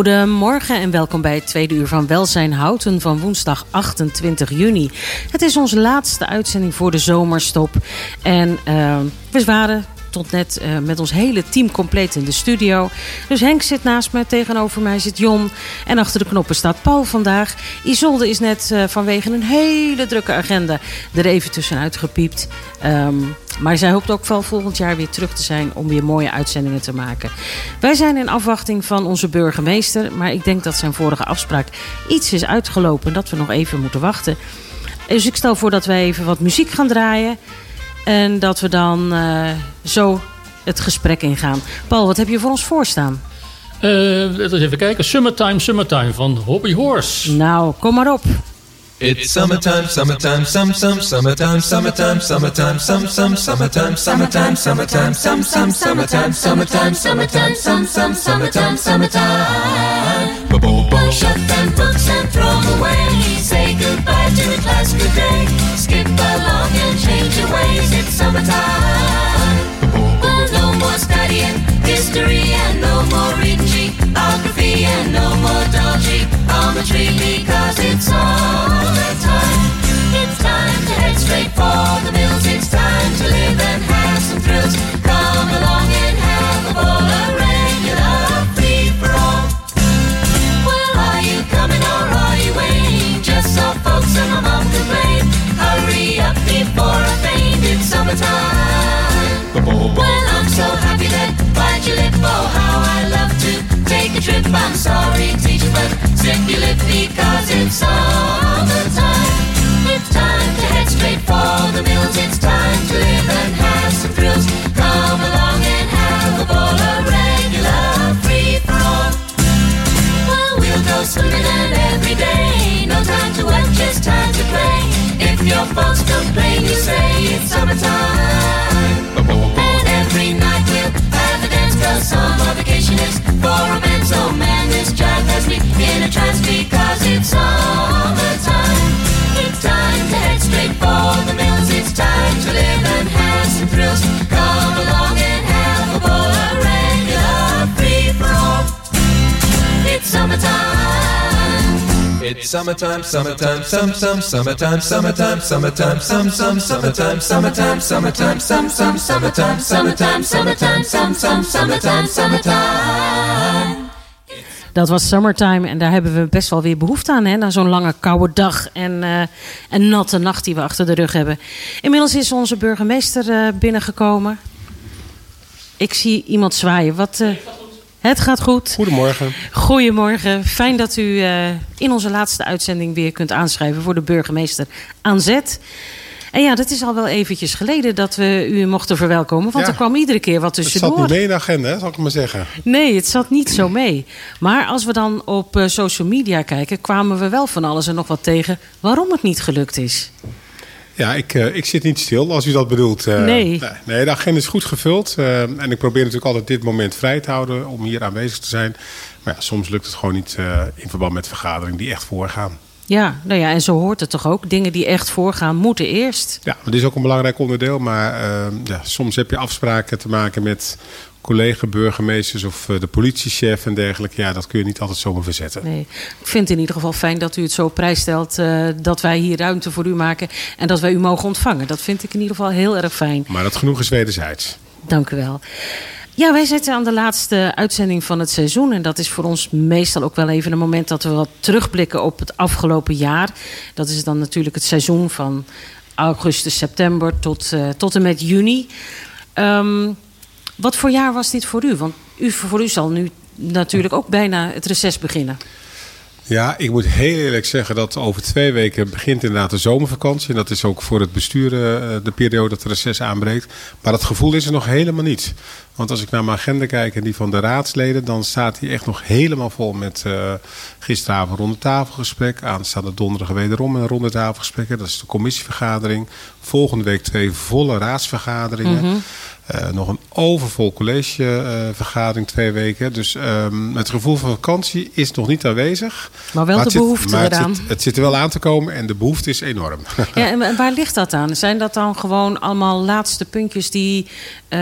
Goedemorgen en welkom bij het tweede uur van Welzijn Houten van woensdag 28 juni. Het is onze laatste uitzending voor de zomerstop. En uh, we waren tot net uh, met ons hele team compleet in de studio. Dus Henk zit naast me, tegenover mij zit Jon. En achter de knoppen staat Paul vandaag. Isolde is net uh, vanwege een hele drukke agenda er even tussenuit gepiept. Um, maar zij hoopt ook wel volgend jaar weer terug te zijn om weer mooie uitzendingen te maken. Wij zijn in afwachting van onze burgemeester. Maar ik denk dat zijn vorige afspraak iets is uitgelopen. Dat we nog even moeten wachten. Dus ik stel voor dat wij even wat muziek gaan draaien. En dat we dan uh, zo het gesprek ingaan. Paul, wat heb je voor ons voorstaan? Uh, even kijken. Summertime, Summertime van Hobby Horse. Nou, kom maar op. It's summertime, summertime, some, some, summertime, summertime, summertime, some, some, summertime, summertime, summertime, some, some, summertime, summertime, summertime, some, some, summertime, summertime. Shut them books and throw them away. Say goodbye to a class good day. Skip along ways. It's summertime. Well, no more studying history and no more reading geography and no more dull geometry because it's summertime. Take. I'm sorry, teacher, but lip because it's summertime. It's time to head straight for the mills. It's time to live and have some thrills. Come along and have a ball, a regular free for all. Well, we'll go swimming and every day. No time to work, just time to play. If your folks complain, you say it's summertime. And every night we'll have a dance, cause summer is for romance. Oh man, this jive has me in a trance because it's summertime. It's time to head straight for the mills. It's time to live and have some thrills. Come along and have a ball, a regular free for all. It's summertime. It's summertime, summertime, some, some, summertime, summertime, summertime, some, some, summertime, summertime, summertime, some, some, summertime, summertime, summertime, some, some, summertime, summertime. Dat was summertime en daar hebben we best wel weer behoefte aan. Hè? Na zo'n lange koude dag en uh, een natte nacht die we achter de rug hebben. Inmiddels is onze burgemeester uh, binnengekomen. Ik zie iemand zwaaien. Wat, uh, het gaat goed. Goedemorgen. Goedemorgen. Fijn dat u uh, in onze laatste uitzending weer kunt aanschrijven voor de burgemeester aan zet. En ja, dat is al wel eventjes geleden dat we u mochten verwelkomen. Want Ja. er kwam iedere keer wat tussendoor. Het zat niet mee in de agenda, zal ik maar zeggen. Nee, het zat niet zo mee. Maar als we dan op uh, social media kijken, kwamen we wel van alles en nog wat tegen waarom het niet gelukt is. Ja, ik, uh, ik zit niet stil als u dat bedoelt. Uh, Nee. Nee, de agenda is goed gevuld. Uh, en ik probeer natuurlijk altijd dit moment vrij te houden om hier aanwezig te zijn. Maar ja, soms lukt het gewoon niet in verband met vergaderingen die echt voorgaan. Ja, nou ja, en zo hoort het toch ook. Dingen die echt voorgaan, moeten eerst. Ja, dat is ook een belangrijk onderdeel. Maar uh, ja, soms heb je afspraken te maken met collega-burgemeesters of uh, de politiechef en dergelijke. Ja, dat kun je niet altijd zomaar verzetten. Nee, ik vind het in ieder geval fijn dat u het zo prijsstelt. Uh, dat wij hier ruimte voor u maken en dat wij u mogen ontvangen. Dat vind ik in ieder geval heel erg fijn. Maar dat genoeg is wederzijds. Dank u wel. Ja, wij zitten aan de laatste uitzending van het seizoen. En dat is voor ons meestal ook wel even een moment dat we wat terugblikken op het afgelopen jaar. Dat is dan natuurlijk het seizoen van augustus, september tot, uh, tot en met juni. Um, wat voor jaar was dit voor u? Want u, voor u zal nu natuurlijk ook bijna het reces beginnen. Ja, ik moet heel eerlijk zeggen dat over twee weken begint inderdaad de zomervakantie. En dat is ook voor het bestuur uh, de periode dat het reces aanbreekt. Maar dat gevoel is er nog helemaal niet. Want als ik naar mijn agenda kijk en die van de raadsleden... dan staat die echt nog helemaal vol met uh, gisteravond ronde tafelgesprek. Aanstaande donderdag wederom een ronde tafelgesprek. Dat is de commissievergadering. Volgende week twee volle raadsvergaderingen. Mhm. Mm -hmm. Uh, nog een overvol collegevergadering uh, twee weken. Dus um, het gevoel van vakantie is nog niet aanwezig. Maar wel maar de zit, behoefte maar eraan. Het zit, het zit, er wel aan te komen en de behoefte is enorm. Ja, en waar ligt dat aan? Zijn dat dan gewoon allemaal laatste puntjes die uh,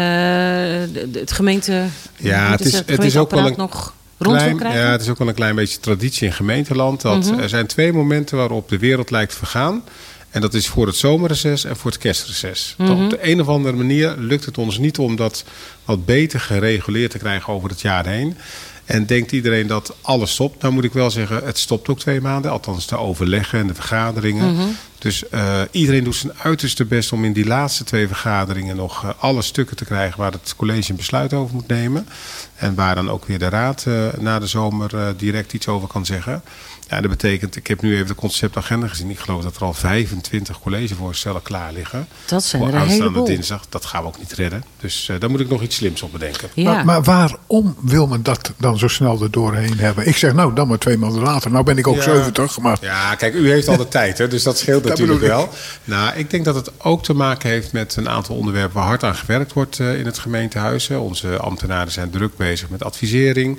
het gemeente... Ja, het is, het, het is ook wel een, nog klein, ja, het is ook wel een klein beetje traditie in gemeenteland. Dat Mhm. Er zijn twee momenten waarop de wereld lijkt vergaan. En dat is voor het zomerreces en voor het kerstreces. Mhm. Op de een of andere manier lukt het ons niet om dat wat beter gereguleerd te krijgen over het jaar heen. En denkt iedereen dat alles stopt. Nou moet ik wel zeggen, het stopt ook twee maanden. Althans de overleggen en de vergaderingen. Mhm. Dus eh, iedereen doet zijn uiterste best om in die laatste twee vergaderingen nog eh, alle stukken te krijgen waar het college een besluit over moet nemen. En waar dan ook weer de raad eh, na de zomer direct iets over kan zeggen. Ja, dat betekent, ik heb nu even de conceptagenda gezien. Ik geloof dat er al 25 collegevoorstellen klaar liggen. Dat zijn Voor er een aanstaande heleboel. dinsdag. Dat gaan we ook niet redden. Dus eh, daar moet ik nog iets slims op bedenken. Ja. Maar, maar waarom wil men dat dan zo snel er doorheen hebben? Ik zeg nou, dan maar twee maanden later. Nou ben ik ook Ja. 70, maar Ja, kijk, u heeft al de tijd, hè, dus dat scheelt Dat natuurlijk wel. Nou, ik denk dat het ook te maken heeft met een aantal onderwerpen waar hard aan gewerkt wordt eh, in het gemeentehuis. Onze ambtenaren zijn druk bezig met advisering.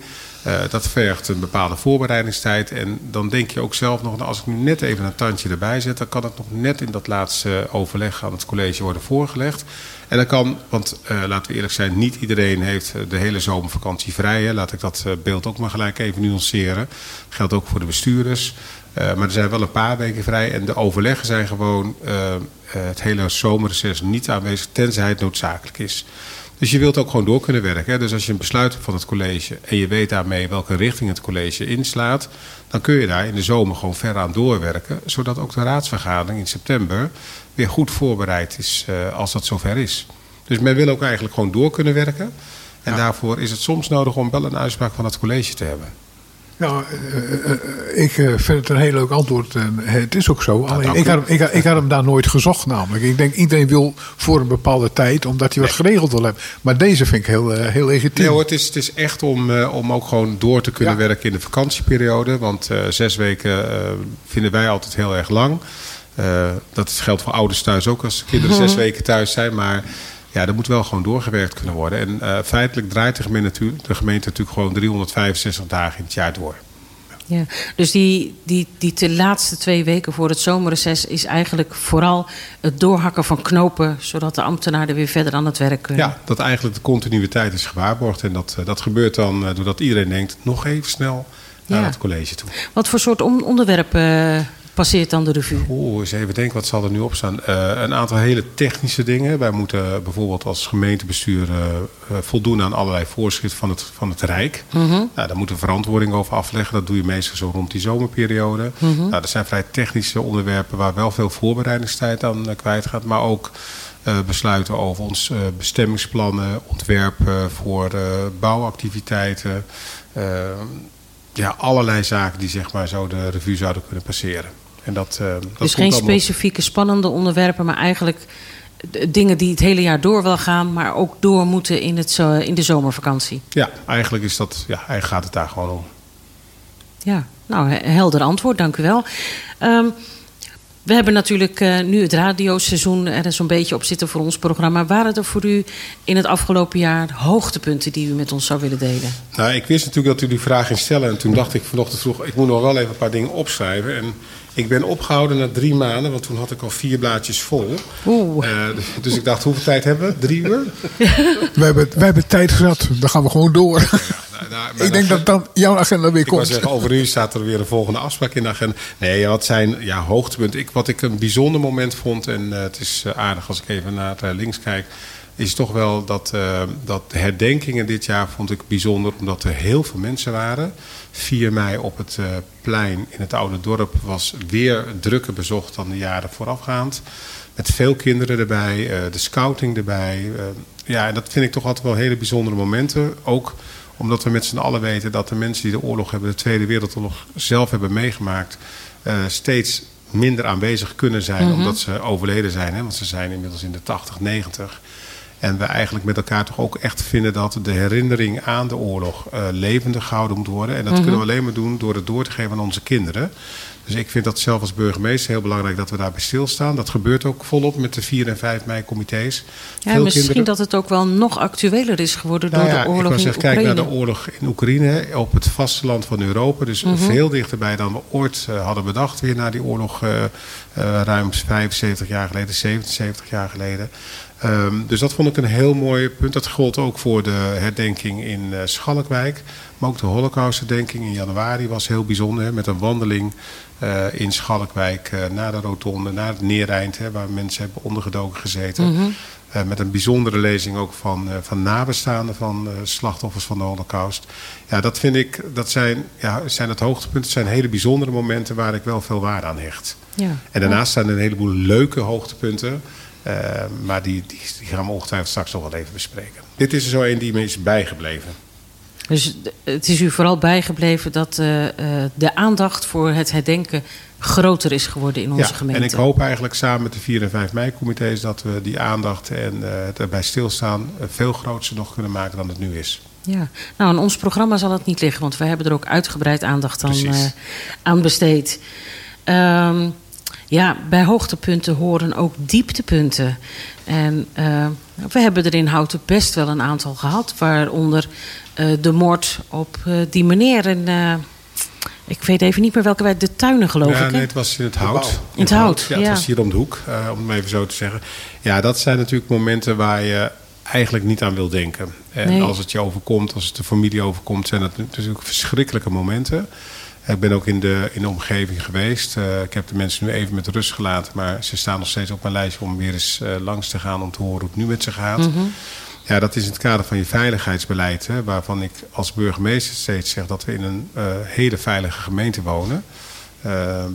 Eh, dat vergt een bepaalde voorbereidingstijd. En dan denk je ook zelf nog, nou, als ik nu net even een tandje erbij zet, dan kan het nog net in dat laatste overleg aan het college worden voorgelegd. En dan kan, want eh, laten we eerlijk zijn, niet iedereen heeft de hele zomervakantie vrij. Hè. Laat ik dat eh, beeld ook maar gelijk even nuanceren. Geldt ook voor de bestuurders. Maar er zijn wel een paar weken vrij. En de overleggen zijn gewoon het hele zomerreces niet aanwezig, tenzij het noodzakelijk is. Dus je wilt ook gewoon door kunnen werken. Hè? Dus als je een besluit hebt van het college en je weet daarmee welke richting het college inslaat, dan kun je daar in de zomer gewoon ver aan doorwerken. Zodat ook de raadsvergadering in september weer goed voorbereid is eh, als dat zover is. Dus men wil ook eigenlijk gewoon door kunnen werken. En daarvoor is het soms nodig om wel een uitspraak van het college te hebben. Nou, eh, eh, ik eh, vind het een heel leuk antwoord. En het is ook zo. Alleen, ik, had, hem- ik, had- ik had hem daar nooit gezocht namelijk. Ik denk iedereen wil voor een bepaalde tijd, omdat hij wat geregeld wil hebben. Maar deze vind ik heel, heel legitiem. Nee hoor, het is, het is echt om, om ook gewoon door te kunnen Ja. werken in de vakantieperiode. Want zes weken vinden wij altijd heel erg lang. Dat geldt voor ouders thuis ook als de kinderen zes weken thuis zijn. Maar ja, er moet wel gewoon doorgewerkt kunnen worden. En eh, feitelijk draait de gemeente, natuurlijk- de gemeente natuurlijk gewoon 365 dagen in het jaar door. Ja, dus die, die, die te laatste twee weken voor het zomerreces is eigenlijk vooral het doorhakken van knopen, zodat de ambtenaren weer verder aan het werk kunnen. Ja, dat eigenlijk de continuïteit is gewaarborgd. En dat, eh, dat gebeurt dan eh, doordat iedereen denkt nog even snel naar Ja. het college toe. Wat voor soort on- onderwerpen passeert dan de revue? Oeh, eens even denken, wat zal er nu op staan? Eh, een aantal hele technische dingen. Wij moeten bijvoorbeeld als gemeentebestuur eh, eh, voldoen aan allerlei voorschriften van het, van het Rijk. Nou, daar moeten we verantwoording over afleggen. Dat doe je meestal zo rond die zomerperiode. Nou, dat zijn vrij technische onderwerpen waar wel veel voorbereidingstijd aan kwijt gaat. Maar ook besluiten over ons bestemmingsplannen, ontwerpen voor bouwactiviteiten. Ja, allerlei zaken die zeg maar zo de revue zouden kunnen passeren. En dat, eh, dat dus geen specifieke spannende onderwerpen, maar eigenlijk d- dingen die het hele jaar door wel gaan, maar ook door moeten in, het, in de zomervakantie. Ja, eigenlijk, is dat, ja, eigenlijk gaat het daar gewoon om. Ja, nou, he- helder antwoord, dank u wel. Ehm, we hebben natuurlijk eh, nu het radioseizoen er zo'n beetje op zitten voor ons programma. Waren er voor u in het afgelopen jaar hoogtepunten die u met ons zou willen delen? Nou, ik wist natuurlijk dat u die vraag ging stellen. En toen dacht ik vanochtend vroeg, ik moet nog wel even een paar dingen opschrijven. En ik ben opgehouden na drie maanden, want toen had ik al vier blaadjes vol. Oeh. Eh, dus, dus ik dacht, hoeveel tijd hebben we? Drie uur? We, hebben, we hebben tijd zat, dan gaan we gewoon door. Nou, nou, ik denk dat dan jouw agenda weer Ik komt. zeggen, over u staat er weer een volgende afspraak in de agenda. Nee, wat zijn ja, hoogtepunten? Ik, wat ik een bijzonder moment vond, en eh, het is eh, aardig als ik even naar eh, links kijk, is toch wel dat, dat de herdenkingen dit jaar vond ik bijzonder, omdat er heel veel mensen waren. 4 mei op het plein in het oude dorp was weer drukker bezocht dan de jaren voorafgaand. Met veel kinderen erbij, de scouting erbij. ja, en dat vind ik toch altijd wel hele bijzondere momenten. Ook omdat we met z'n allen weten dat de mensen die de oorlog hebben, de Tweede Wereldoorlog zelf hebben meegemaakt, eh, steeds minder aanwezig kunnen zijn omdat ze overleden zijn. Hè? Want ze zijn inmiddels in de 80, 90. En we eigenlijk met elkaar toch ook echt vinden dat de herinnering aan de oorlog eh, levendig gehouden moet worden. En dat kunnen we alleen maar doen door het door te geven aan onze kinderen. Dus ik vind dat zelf als burgemeester heel belangrijk dat we daarbij stilstaan. Dat gebeurt ook volop met de 4 en 5 mei comité's. Ja, Veel misschien kinderen- dat het ook wel nog actueler is geworden nou door ja, de oorlog ik in zeggen, Oekraïne. kijk naar de oorlog in Oekraïne op het vasteland van Europa. Dus Mhm. veel dichterbij dan we ooit eh, hadden bedacht. Weer na die oorlog eh, ruim 75 jaar geleden, 77 jaar geleden. Ehm, dus dat vond ik een heel mooi punt. Dat gold ook voor de herdenking in eh, Schalkwijk. Maar ook de Holocaustherdenking in januari was heel bijzonder. Hè, met een wandeling eh, in Schalkwijk eh, naar de rotonde, naar het Neereind. Hè, waar mensen hebben ondergedoken gezeten. Mhm. Met een bijzondere lezing ook van, van nabestaanden van slachtoffers van de Holocaust. Ja, dat vind ik, dat zijn, ja, zijn het hoogtepunten. Het zijn hele bijzondere momenten waar ik wel veel waarde aan hecht. Ja. En daarnaast zijn er een heleboel leuke hoogtepunten. Eh, maar die, die, die gaan we ongetwijfeld straks nog wel even bespreken. Dit is er zo een die me is bijgebleven. Dus het is u vooral bijgebleven dat eh, eh, de aandacht voor het herdenken groter is geworden in onze ja, gemeente. en ik hoop eigenlijk samen met de 4 en 5 mei-comité's dat we die aandacht en eh, het erbij stilstaan veel groter nog kunnen maken dan het nu is. Ja, nou, in ons programma zal het niet liggen, want we hebben er ook uitgebreid aandacht aan, eh, aan besteed. Ehm, ja, bij hoogtepunten horen ook dieptepunten. En eh, we hebben er in Houten best wel een aantal gehad, waaronder eh, de moord op eh, die meneer in. eh, ik weet even niet meer welke wij, de tuinen geloof ja, ik. hè? nee, het was in het hout. In het hout, Ja, het ja. was hier om de hoek, eh, om het even zo te zeggen. Ja, dat zijn natuurlijk momenten waar je eigenlijk niet aan wil denken. En Nee. als het je overkomt, als het de familie overkomt, zijn dat natuurlijk verschrikkelijke momenten. Ik ben ook in de, in de omgeving geweest. Eh, ik heb de mensen nu even met rust gelaten, maar ze staan nog steeds op mijn lijstje om weer eens eh, langs te gaan om te horen hoe het nu met ze gaat. Mhm. Ja, dat is in het kader van je veiligheidsbeleid, hè, waarvan ik als burgemeester steeds zeg dat we in een eh, hele veilige gemeente wonen.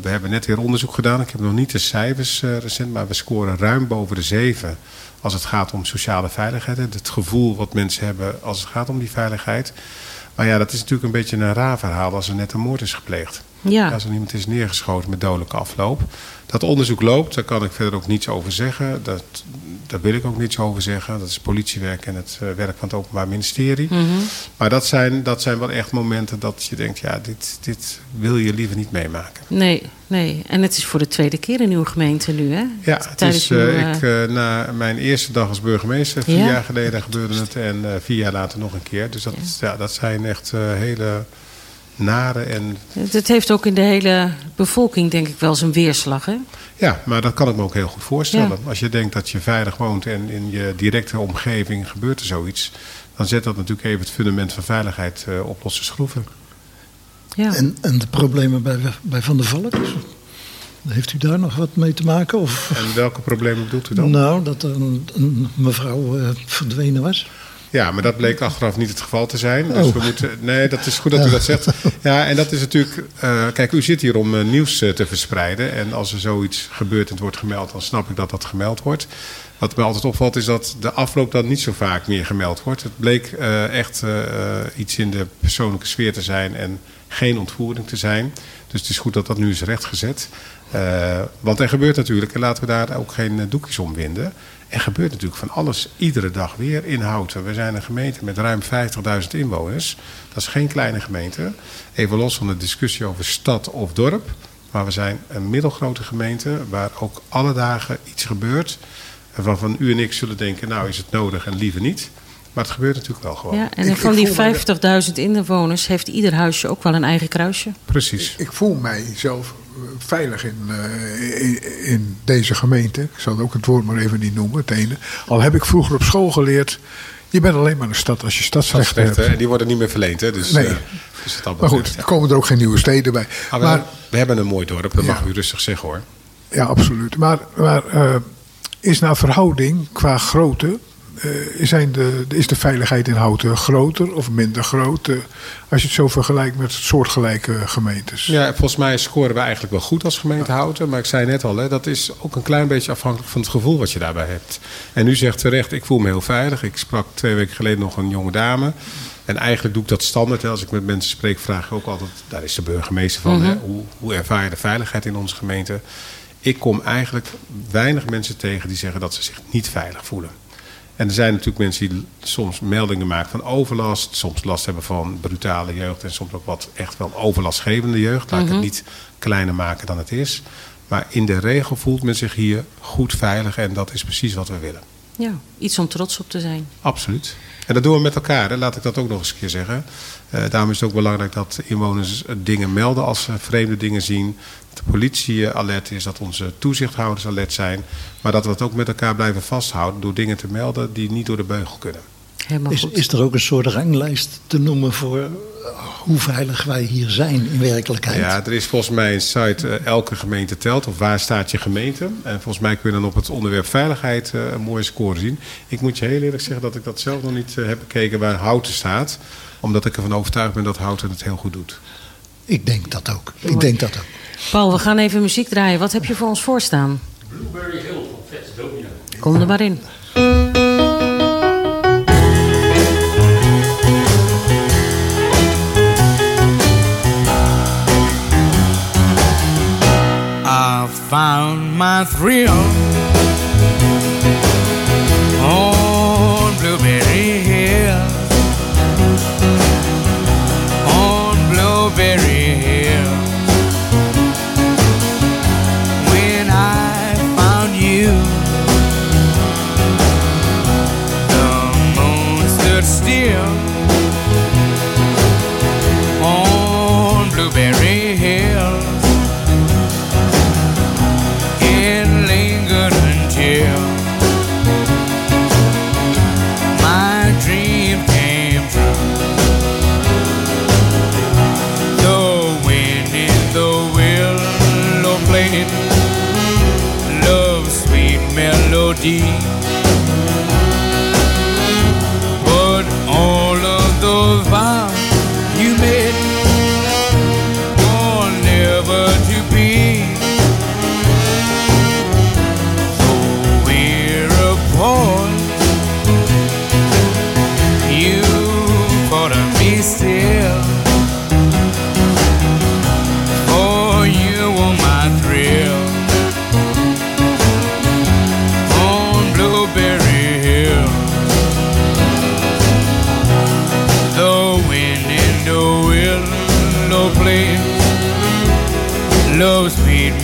We hebben net weer onderzoek gedaan. Ik heb nog niet de cijfers recent, maar we scoren ruim boven de zeven als het gaat om sociale veiligheid. hè. Het gevoel wat mensen hebben als het gaat om die veiligheid. Maar ja, dat is natuurlijk een beetje een raar verhaal als er net een moord is gepleegd. Ja. Als er iemand is neergeschoten met dodelijke afloop. Dat onderzoek loopt, daar kan ik verder ook niets over zeggen. Dat, daar wil ik ook niets over zeggen. Dat is politiewerk en het eh, werk van het Openbaar Ministerie. Mhm. Maar dat zijn, dat zijn wel echt momenten dat je denkt, ja, dit, dit wil je liever niet meemaken. Nee, nee. En het is voor de tweede keer in uw gemeente nu, hè? Ja, het Tijdens is, uw, eh, eh, ik, na mijn eerste dag als burgemeester, vier Ja. jaar geleden gebeurde het. En vier jaar later nog een keer. Dus dat, ja. dat zijn echt eh, hele nare en Het heeft ook in de hele bevolking, denk ik, wel zijn weerslag, hè? Ja, maar dat kan ik me ook heel goed voorstellen. Ja. Als je denkt dat je veilig woont en in je directe omgeving gebeurt er zoiets, dan zet dat natuurlijk even het fundament van veiligheid eh, op losse schroeven. Ja. En, en de problemen bij, bij Van der Valk? Heeft u daar nog wat mee te maken? Of, En welke problemen bedoelt u dan? nou, dat er een, een mevrouw eh, verdwenen was? Ja, maar dat bleek achteraf niet het geval te zijn. Dus Oh. we moeten, nee, dat is goed dat u dat zegt. Ja, en dat is natuurlijk. eh, kijk, u zit hier om eh, nieuws eh, te verspreiden. En als er zoiets gebeurt en het wordt gemeld, dan snap ik dat dat gemeld wordt. Wat me altijd opvalt is dat de afloop dan niet zo vaak meer gemeld wordt. Het bleek echt iets in de persoonlijke sfeer te zijn en geen ontvoering te zijn. Dus het is goed dat dat nu is rechtgezet. Want er gebeurt natuurlijk, en laten we daar ook geen doekjes om winden. Er gebeurt natuurlijk van alles iedere dag weer in Houten. We zijn een gemeente met ruim 50.000 inwoners. Dat is geen kleine gemeente. Even los van de discussie over stad of dorp. Maar we zijn een middelgrote gemeente waar ook alle dagen iets gebeurt. Waarvan u en ik zullen denken, nou is het nodig en liever niet. Maar het gebeurt natuurlijk wel gewoon. Ja, en Ik- van ik die voel me- 50.000 inwoners heeft ieder huisje ook wel een eigen kruisje. Precies. Ik voel mij zelf veilig in, eh, in, in deze gemeente. Ik zal ook het woord maar even niet noemen, het ene. Al heb ik vroeger op school geleerd... je bent alleen maar een stad als je stadsrechten hebt. en die worden niet meer verleend. Hè? Dus, Nee. eh, dus dat Maar goed, er komen er ook geen nieuwe steden bij. Maar, we, Maar, we hebben een mooi dorp, dat Ja. mag u rustig zeggen hoor. ja, absoluut. Maar, maar eh, is naar verhouding qua grootte... eh, zijn de, is de veiligheid in Houten groter of minder groot... eh, als je het zo vergelijkt met soortgelijke gemeentes? Ja, volgens mij scoren we eigenlijk wel goed als gemeente Houten. Maar ik zei net al, hè, dat is ook een klein beetje afhankelijk van het gevoel wat je daarbij hebt. En u zegt terecht, ik voel me heel veilig. Ik sprak twee weken geleden nog een jonge dame. En eigenlijk doe ik dat standaard. Hè. Als ik met mensen spreek, vraag ik ook altijd... daar is de burgemeester van. hè. Hoe, hoe ervaar je de veiligheid in onze gemeente? Ik kom eigenlijk weinig mensen tegen die zeggen dat ze zich niet veilig voelen. En er zijn natuurlijk mensen die soms meldingen maken van overlast. Soms last hebben van brutale jeugd. En soms ook wat echt wel overlastgevende jeugd. Laat ik het niet kleiner maken dan het is. Maar in de regel voelt men zich hier goed veilig. En dat is precies wat we willen. Ja, iets om trots op te zijn. Absoluut. En dat doen we met elkaar, hè? laat ik dat ook nog eens een keer zeggen. Eh, daarom is het ook belangrijk dat inwoners dingen melden als ze vreemde dingen zien. Dat de politie alert is, dat onze toezichthouders alert zijn. Maar dat we het ook met elkaar blijven vasthouden door dingen te melden die niet door de beugel kunnen. Helemaal Is, goed. is er ook een soort ranglijst te noemen voor eh, hoe veilig wij hier zijn in werkelijkheid? Ja, er is volgens mij een site eh, Elke gemeente telt. Of waar staat je gemeente? En volgens mij kun je dan op het onderwerp veiligheid eh, een mooie score zien. Ik moet je heel eerlijk zeggen dat ik dat zelf nog niet heb bekeken waar Houten staat. Omdat ik ervan overtuigd ben dat Houten het heel goed doet. Ik denk dat ook. Ik denk dat ook. Paul, we gaan even muziek draaien. Wat heb je voor ons voorstaan? Blueberry Hill van Fats Domino. Kom er maar in. Found my thrill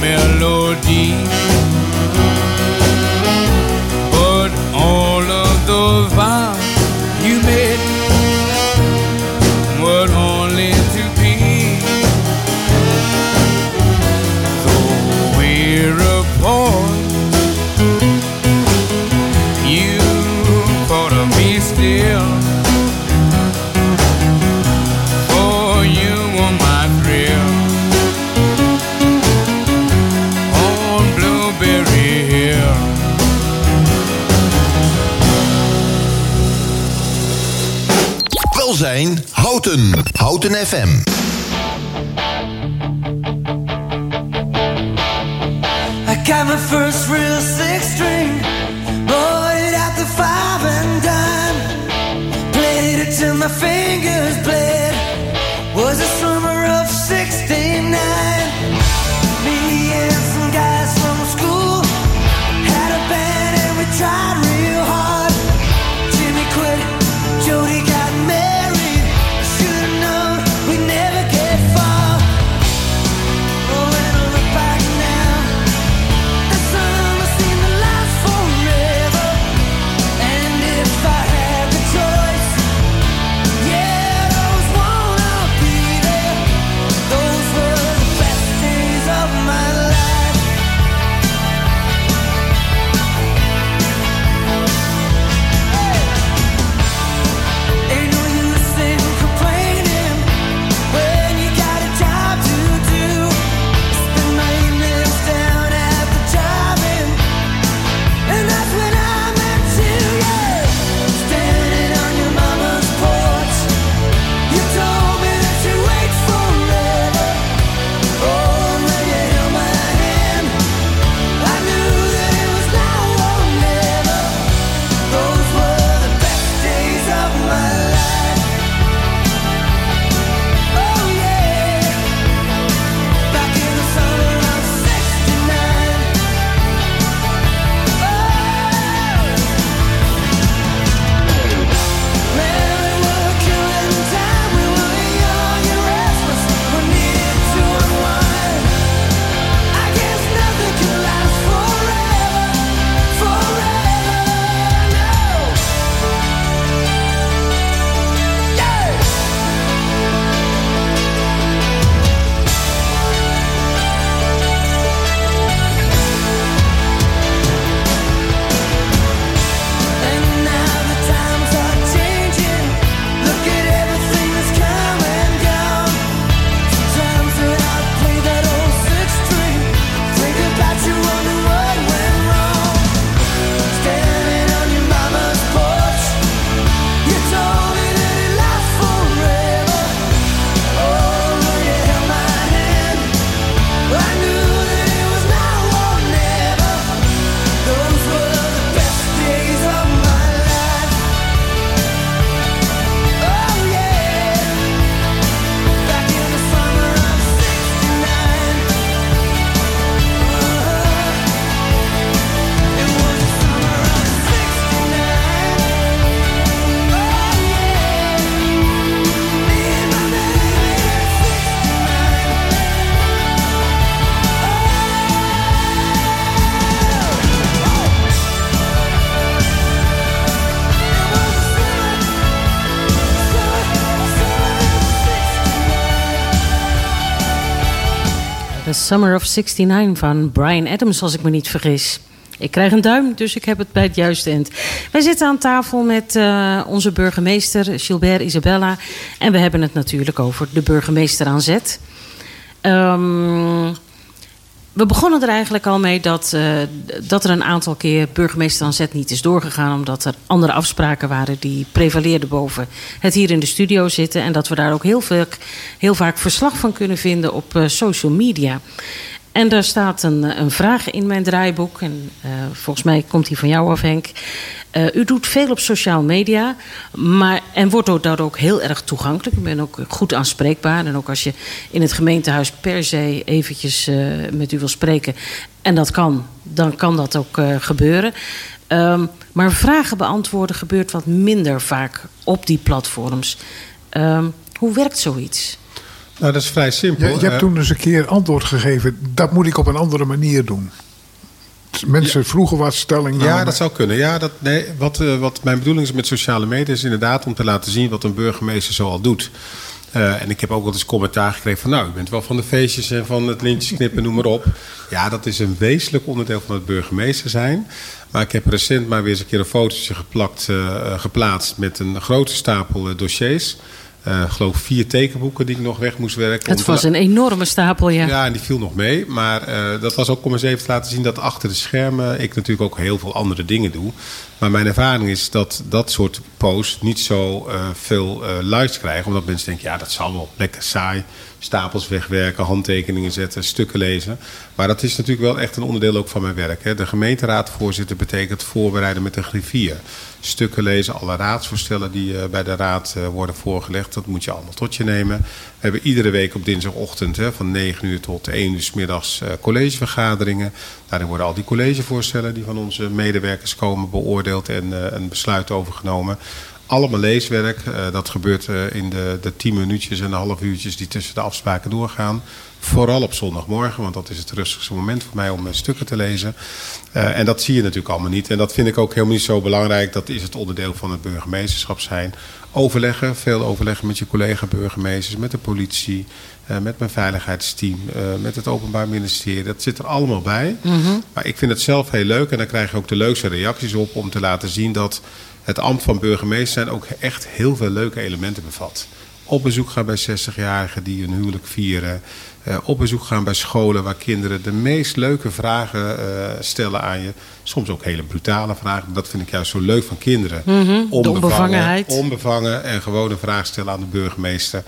me FM. Summer of 69 van Brian Adams, als ik me niet vergis. Ik krijg een duim, dus ik heb het bij het juiste eind. Wij zitten aan tafel met uh, onze burgemeester Gilbert Isabella. En we hebben het natuurlijk over de burgemeester aan zet. Um, we begonnen er eigenlijk al mee dat, uh, dat er een aantal keer burgemeester aan zet niet is doorgegaan. Omdat er andere afspraken waren die prevaleerden boven het hier in de studio zitten. En dat we daar ook heel, veel, heel vaak verslag van kunnen vinden op uh, social media. En daar staat een, een vraag in mijn draaiboek. En uh, volgens mij komt die van jou af, Henk. Uh, u doet veel op sociale media. Maar, en wordt daar ook heel erg toegankelijk. U bent ook goed aanspreekbaar. En ook als je in het gemeentehuis per se eventjes met u wil spreken. En dat kan, dan kan dat ook gebeuren. Um, maar vragen beantwoorden gebeurt wat minder vaak op die platforms. Um, hoe werkt zoiets? Nou, dat is vrij simpel. Je, je hebt toen eens een keer antwoord gegeven. Dat moet ik op een andere manier doen. Mensen ja. vroegen wat stelling. Ja, dat zou kunnen. Ja, dat, nee, wat, uh, wat mijn bedoeling is met sociale media is inderdaad om te laten zien wat een burgemeester zo al doet. Uh, en ik heb ook wel eens commentaar gekregen van... nou, u bent wel van de feestjes en van het lintjes knippen, noem maar op. Ja, dat is een wezenlijk onderdeel van het burgemeester zijn. Maar ik heb recent maar weer eens een keer een fotootje geplakt, uh, geplaatst... met een grote stapel dossiers... Uh, geloof vier tekenboeken die ik nog weg moest werken. Het was een enorme stapel, ja. Ja, en die viel nog mee. Maar uh, dat was ook om eens even te laten zien dat achter de schermen ik natuurlijk ook heel veel andere dingen doe. Maar mijn ervaring is dat dat soort posts niet zo uh, veel likes krijgen. Omdat mensen denken, ja, dat zal wel lekker saai. Stapels wegwerken, handtekeningen zetten, stukken lezen. Maar dat is natuurlijk wel echt een onderdeel ook van mijn werk. Hè. De gemeenteraadvoorzitter betekent voorbereiden met een griffier. Stukken lezen, alle raadsvoorstellen die uh, bij de raad uh, worden voorgelegd. Dat moet je allemaal tot je nemen. We hebben iedere week op dinsdagochtend hè, van 9 uur tot 1 uur s middags uh, collegevergaderingen. Daarin worden al die collegevoorstellen die van onze medewerkers komen beoordeeld en een besluit overgenomen allemaal leeswerk. Dat gebeurt in de, de tien minuutjes en de half uurtjes die tussen de afspraken doorgaan. Vooral op zondagmorgen, want dat is het rustigste moment voor mij om uh, stukken te lezen. en dat zie je natuurlijk allemaal niet. En dat vind ik ook helemaal niet zo belangrijk. Dat is het onderdeel van het burgemeesterschap zijn. Overleggen, veel overleggen met je collega-burgemeesters, met de politie, met mijn veiligheidsteam, met het Openbaar Ministerie. Dat zit er allemaal bij. Mm -hmm. Maar ik vind het zelf heel leuk en dan krijg je ook de leukste reacties op om te laten zien dat het ambt van burgemeester zijn ook echt heel veel leuke elementen bevat. Op bezoek gaan bij 60-jarigen die hun huwelijk vieren. Uh, op bezoek gaan bij scholen waar kinderen de meest leuke vragen uh, stellen aan je. Soms ook hele brutale vragen. Dat vind ik juist zo leuk van kinderen. Mm -hmm, onbevangenheid. Onbevangen en gewoon een vraag stellen aan de burgemeester.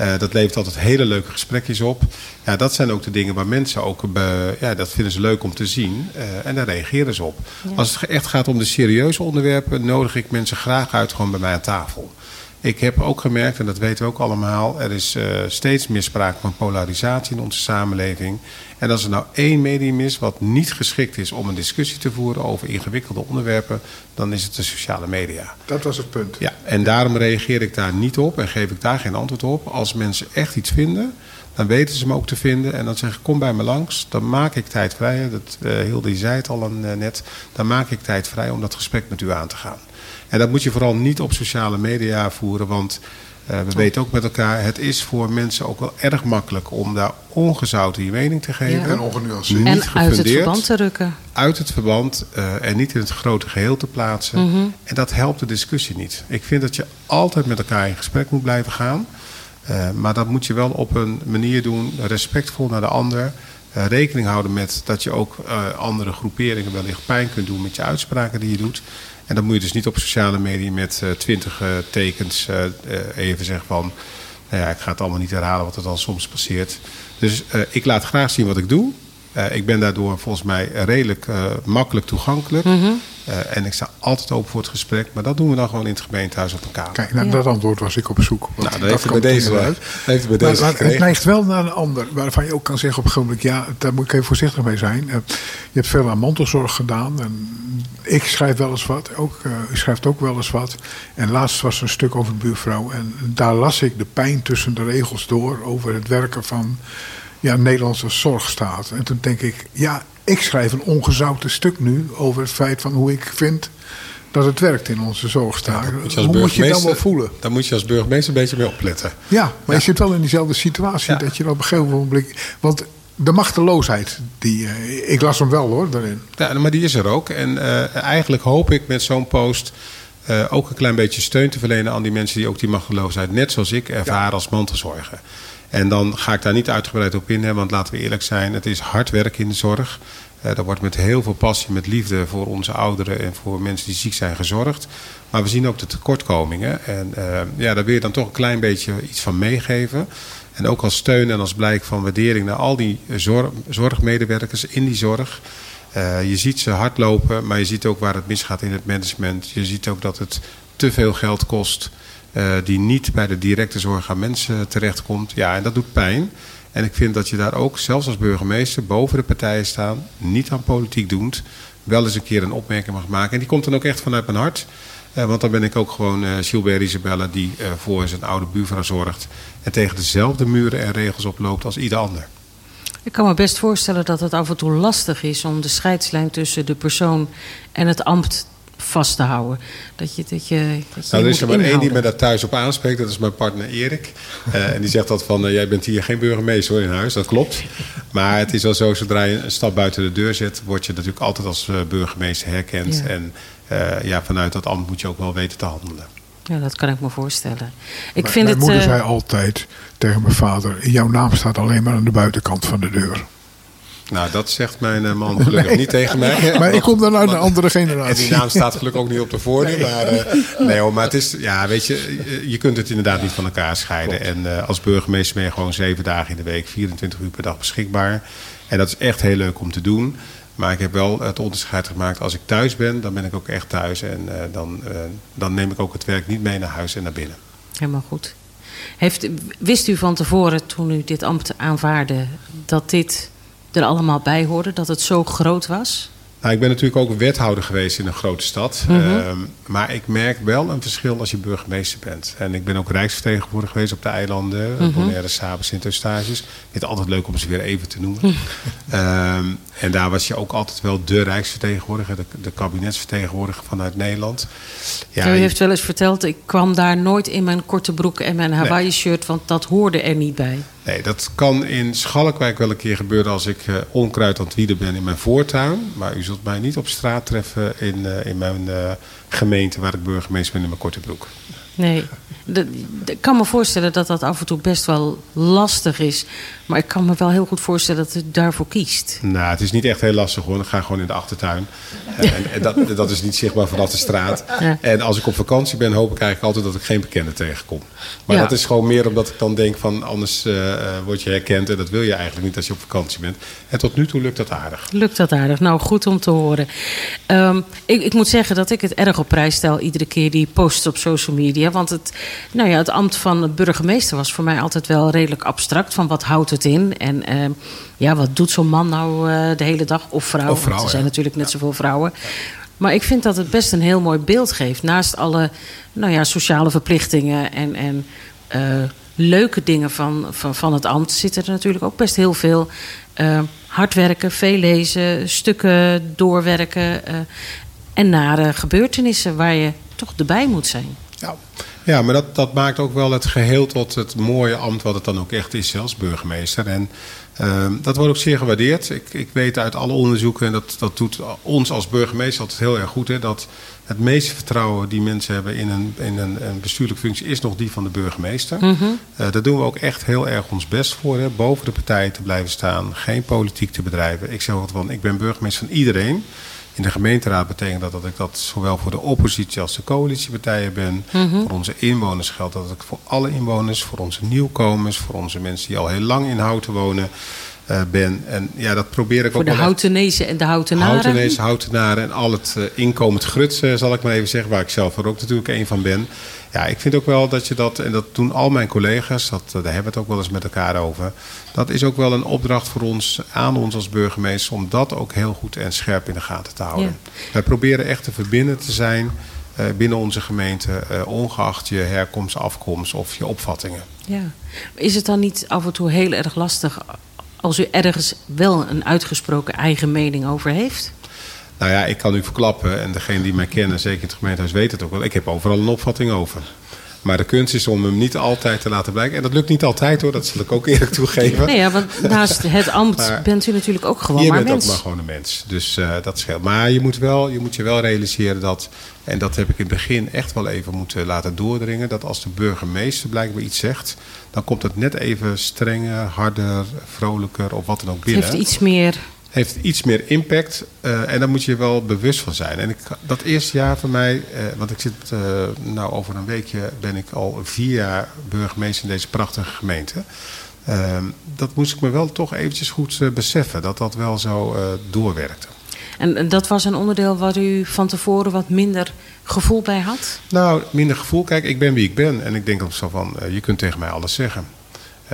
Uh, dat levert altijd hele leuke gesprekjes op. Ja, dat zijn ook de dingen waar mensen ook... Be, ja, dat vinden ze leuk om te zien. En daar reageren ze op. Ja. Als het echt gaat om de serieuze onderwerpen... nodig ik mensen graag uit gewoon bij mij aan tafel. Ik heb ook gemerkt, en dat weten we ook allemaal... er is uh, steeds meer sprake van polarisatie in onze samenleving. En als er nou één medium is wat niet geschikt is... om een discussie te voeren over ingewikkelde onderwerpen... dan is het de sociale media. Dat was het punt. Ja, en daarom reageer ik daar niet op en geef ik daar geen antwoord op. Als mensen echt iets vinden... dan weten ze me ook te vinden. En dan zeg ik, kom bij me langs. Dan maak ik tijd vrij. Dat, uh, Hilde zei het al een, uh, net. Dan maak ik tijd vrij om dat gesprek met u aan te gaan. En dat moet je vooral niet op sociale media voeren, want uh, we weten ook met elkaar, het is voor mensen ook wel erg makkelijk om daar ongezouten je mening te geven. Ja. En ongenuanceerd. En uit het verband te rukken. Uit het verband uh, en niet in het grote geheel te plaatsen. Mm -hmm. En dat helpt de discussie niet. Ik vind dat je altijd met elkaar in gesprek moet blijven gaan. Uh, maar dat moet je wel op een manier doen, respectvol naar de ander. Uh, rekening houden met dat je ook uh, andere groeperingen wellicht pijn kunt doen met je uitspraken die je doet. En dan moet je dus niet op sociale media met twintig uh, tekens uh, even zeggen van... Nou ja, ik ga het allemaal niet herhalen wat er dan soms passeert. Dus ik laat graag zien wat ik doe. Uh, ik ben daardoor volgens mij redelijk uh, makkelijk toegankelijk. Mm -hmm. uh, en ik sta altijd open voor het gesprek. Maar dat doen we dan gewoon in het gemeentehuis op elkaar. Kijk, naar ja. dat antwoord was ik op zoek. Nou, dat heeft het bij deze uit. Heeft bij deze maar, maar het neigt wel naar een ander. Waarvan je ook kan zeggen op een gegeven moment... ja, daar moet ik even voorzichtig mee zijn. je hebt veel aan mantelzorg gedaan. En ik schrijf wel eens wat. Ook, u schrijft ook wel eens wat. En laatst was er een stuk over de buurvrouw. En daar las ik de pijn tussen de regels door... over het werken van ja, Nederlandse zorgstaat. En toen denk ik, ja, ik schrijf een ongezouten stuk nu over het feit van hoe ik vind dat het werkt in onze zorgstaat. Ja, hoe moet je dan wel voelen? Daar moet je als burgemeester een beetje mee opletten. Ja, maar ja. je zit wel in diezelfde situatie ja. dat je op een gegeven moment... Want de machteloosheid. Die, eh, ik las hem wel hoor, daarin. Ja, maar die is er ook. En eh, eigenlijk hoop ik met zo'n post eh, ook een klein beetje steun te verlenen aan die mensen die ook die machteloosheid, net zoals ik, ervaren als mantelzorger. En dan ga ik daar niet uitgebreid op in, hè, want laten we eerlijk zijn, het is hard werk in de zorg. Uh, wordt met heel veel passie, met liefde voor onze ouderen en voor mensen die ziek zijn gezorgd. Maar we zien ook de tekortkomingen. En uh, ja, daar wil je dan toch een klein beetje iets van meegeven. En ook als steun en als blijk van waardering naar al die zorg, zorgmedewerkers in die zorg. Uh, je ziet ze hardlopen, maar je ziet ook waar het misgaat in het management. Je ziet ook dat het te veel geld kost, uh, die niet bij de directe zorg aan mensen terechtkomt. Ja, en dat doet pijn. En ik vind dat je daar ook, zelfs als burgemeester, boven de partijen staan, niet aan politiek doet, wel eens een keer een opmerking mag maken. En die komt dan ook echt vanuit mijn hart. Uh, want dan ben ik ook gewoon uh, Gilbert Isabella die voor zijn oude buurvrouw zorgt. En tegen dezelfde muren en regels oploopt als ieder ander. Ik kan me best voorstellen dat het af en toe lastig is om de scheidslijn tussen de persoon en het ambt vast te houden. Dat je, dat je, dat je nou, er is er maar één die me daar thuis op aanspreekt. Dat is mijn partner Erik. Uh, en die zegt dat van, uh, jij bent hier geen burgemeester hoor in huis. Dat klopt. Maar het is wel zo, zodra je een stap buiten de deur zet... word je natuurlijk altijd als uh, burgemeester herkend. Ja. En ja, vanuit dat ambt moet je ook wel weten te handelen. Ja, dat kan ik me voorstellen. Ik mijn vind mijn het, moeder eh, zei altijd tegen mijn vader... jouw naam staat alleen maar aan de buitenkant van de deur. Nou, dat zegt mijn uh, man gelukkig nee. niet tegen mij. Maar ik kom dan uit een andere generatie. En die naam staat gelukkig ook niet op de voordeur. Nee. Maar, uh, nee hoor, maar het is, ja, weet je, je kunt het inderdaad niet van elkaar scheiden. Klopt. En uh, als burgemeester ben je gewoon zeven dagen in de week, 24 uur per dag beschikbaar. En dat is echt heel leuk om te doen. Maar ik heb wel het onderscheid gemaakt. Als ik thuis ben, dan ben ik ook echt thuis. En uh, dan, uh, dan neem ik ook het werk niet mee naar huis en naar binnen. Helemaal goed. Heeft, wist u van tevoren, toen u dit ambt aanvaarde, dat dit er allemaal bij hoorde? Dat het zo groot was? Nou, ik ben natuurlijk ook wethouder geweest in een grote stad. Mm -hmm. uh, maar ik merk wel een verschil als je burgemeester bent. En ik ben ook rijksvertegenwoordiger geweest op de eilanden. Mm -hmm. Bonaire, Saba, Sint-Eustaches. Het altijd leuk om ze weer even te noemen. Mm -hmm. En daar was je ook altijd wel de rijksvertegenwoordiger. De, de kabinetsvertegenwoordiger vanuit Nederland. Ja, U heeft wel eens verteld, ik kwam daar nooit in mijn korte broek en mijn Hawaii shirt. Want dat hoorde er niet bij. Nee, dat kan in Schalkwijk wel een keer gebeuren als ik uh, onkruid aan het wieden ben in mijn voortuin. Maar u zult mij niet op straat treffen in, uh, in mijn uh, gemeente waar ik burgemeester ben in mijn korte broek. Nee, ik kan me voorstellen dat dat af en toe best wel lastig is. Maar ik kan me wel heel goed voorstellen dat u daarvoor kiest. Nou, het is niet echt heel lastig hoor. Ik ga gewoon in de achtertuin. En, en dat, dat, is niet zichtbaar vanaf de straat. Ja. En als ik op vakantie ben, hoop ik eigenlijk altijd dat ik geen bekende tegenkom. Maar ja. dat is gewoon meer omdat ik dan denk van anders uh, word je herkend. En dat wil je eigenlijk niet als je op vakantie bent. En tot nu toe lukt dat aardig. Lukt dat aardig? Nou, goed om te horen. Um, ik, ik moet zeggen dat ik het erg op prijs stel iedere keer die posts op social media. Want het, nou ja, het ambt van burgemeester was voor mij altijd wel redelijk abstract. Van wat houdt het in? En uh, ja, wat doet zo'n man nou uh, de hele dag? Of vrouw? Of vrouw er zijn ja. natuurlijk net zoveel vrouwen. Maar ik vind dat het best een heel mooi beeld geeft. Naast alle nou ja, sociale verplichtingen en, en uh, leuke dingen van, van, van het ambt... zitten er natuurlijk ook best heel veel uh, hard werken, veel lezen... stukken doorwerken en nare gebeurtenissen waar je toch erbij moet zijn. Ja. Ja, maar dat, dat maakt ook wel het geheel tot het mooie ambt wat het dan ook echt is als burgemeester. En uh, dat wordt ook zeer gewaardeerd. Ik, ik weet uit alle onderzoeken, en dat, dat doet ons als burgemeester altijd heel erg goed, hè, dat het meeste vertrouwen die mensen hebben in een, in een, een bestuurlijke functie is nog die van de burgemeester. Mm -hmm. uh, daar doen we ook echt heel erg ons best voor, hè, boven de partijen te blijven staan, geen politiek te bedrijven. Ik zeg altijd van, ik ben burgemeester van iedereen. In de gemeenteraad betekent dat dat ik dat zowel voor de oppositie als de coalitiepartijen ben. Mm -hmm. Voor onze inwoners geldt dat ik voor alle inwoners, voor onze nieuwkomers, voor onze mensen die al heel lang in Houten wonen. Uh, ben. En ja, dat probeer ik voor ook de Houtenezen en de Houtenaren. Houtenezen, Houtenaren en al het uh, inkomend gruts, uh, zal ik maar even zeggen, waar ik zelf er ook natuurlijk een van ben. Ja, ik vind ook wel dat je dat, en dat doen al mijn collega's, dat, daar hebben we het ook wel eens met elkaar over. Dat is ook wel een opdracht voor ons, aan ons als burgemeester, om dat ook heel goed en scherp in de gaten te houden. Ja. Wij proberen echt te verbinden te zijn uh, binnen onze gemeente, uh, ongeacht je herkomst, afkomst of je opvattingen. Ja. Is het dan niet af en toe heel erg lastig als u ergens wel een uitgesproken eigen mening over heeft? Nou ja, ik kan u verklappen, en degene die mij kennen, zeker in het gemeentehuis, weet het ook wel. Ik heb overal een opvatting over. Maar de kunst is om hem niet altijd te laten blijken. En dat lukt niet altijd hoor, dat zal ik ook eerlijk toegeven. Nee, ja, want naast het ambt Maar- bent u natuurlijk ook gewoon je maar bent mens. ook maar gewoon een mens. Dus eh, dat scheelt. Maar je moet, wel, je moet je wel realiseren dat, en dat heb ik in het begin echt wel even moeten laten doordringen, dat als de burgemeester blijkbaar iets zegt, dan komt het net even strenger, harder, vrolijker of wat dan ook Het binnen. heeft iets meer... heeft iets meer impact eh, en daar moet je wel bewust van zijn. En ik, dat eerste jaar voor mij, eh, want ik zit eh, nou over een weekje ben ik al vier jaar burgemeester in deze prachtige gemeente. Ehm, dat moest ik me wel toch eventjes goed beseffen, dat dat wel zo doorwerkte. En dat was een onderdeel waar u van tevoren wat minder gevoel bij had? Nou, minder gevoel. Kijk, ik ben wie ik ben. En ik denk ook zo van, je kunt tegen mij alles zeggen.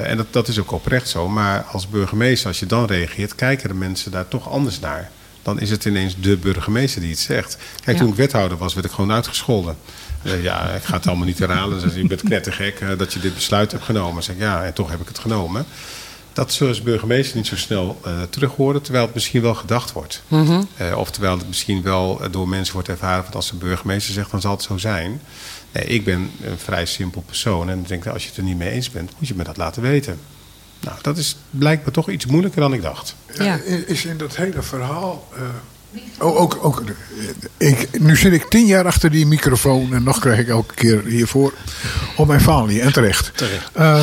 Eh, en dat, dat is ook oprecht zo. Maar als burgemeester, als je dan reageert, kijken de mensen daar toch anders naar. Dan is het ineens de burgemeester die het zegt. Kijk, Ja. toen ik wethouder was, werd ik gewoon uitgescholden. Eh, ja, ik ga het allemaal niet herhalen. Ze je bent knettergek eh, dat je dit besluit hebt genomen. Zeg, ja, en toch heb ik het genomen. Dat zullen ze burgemeester niet zo snel eh terug horen, terwijl het misschien wel gedacht wordt. Eh, of terwijl het misschien wel door mensen wordt ervaren van als de burgemeester zegt, dan zal het zo zijn. Nee, ik ben een vrij simpel persoon en ik denk dat als je het er niet mee eens bent, moet je me dat laten weten. Nou, dat is blijkbaar toch iets moeilijker dan ik dacht. Ja. Is in dat hele verhaal. eh, oh, ook, ook, eh, ik, nu zit ik tien jaar achter die microfoon en nog krijg ik elke keer hiervoor op mijn falie. En terecht. Eh,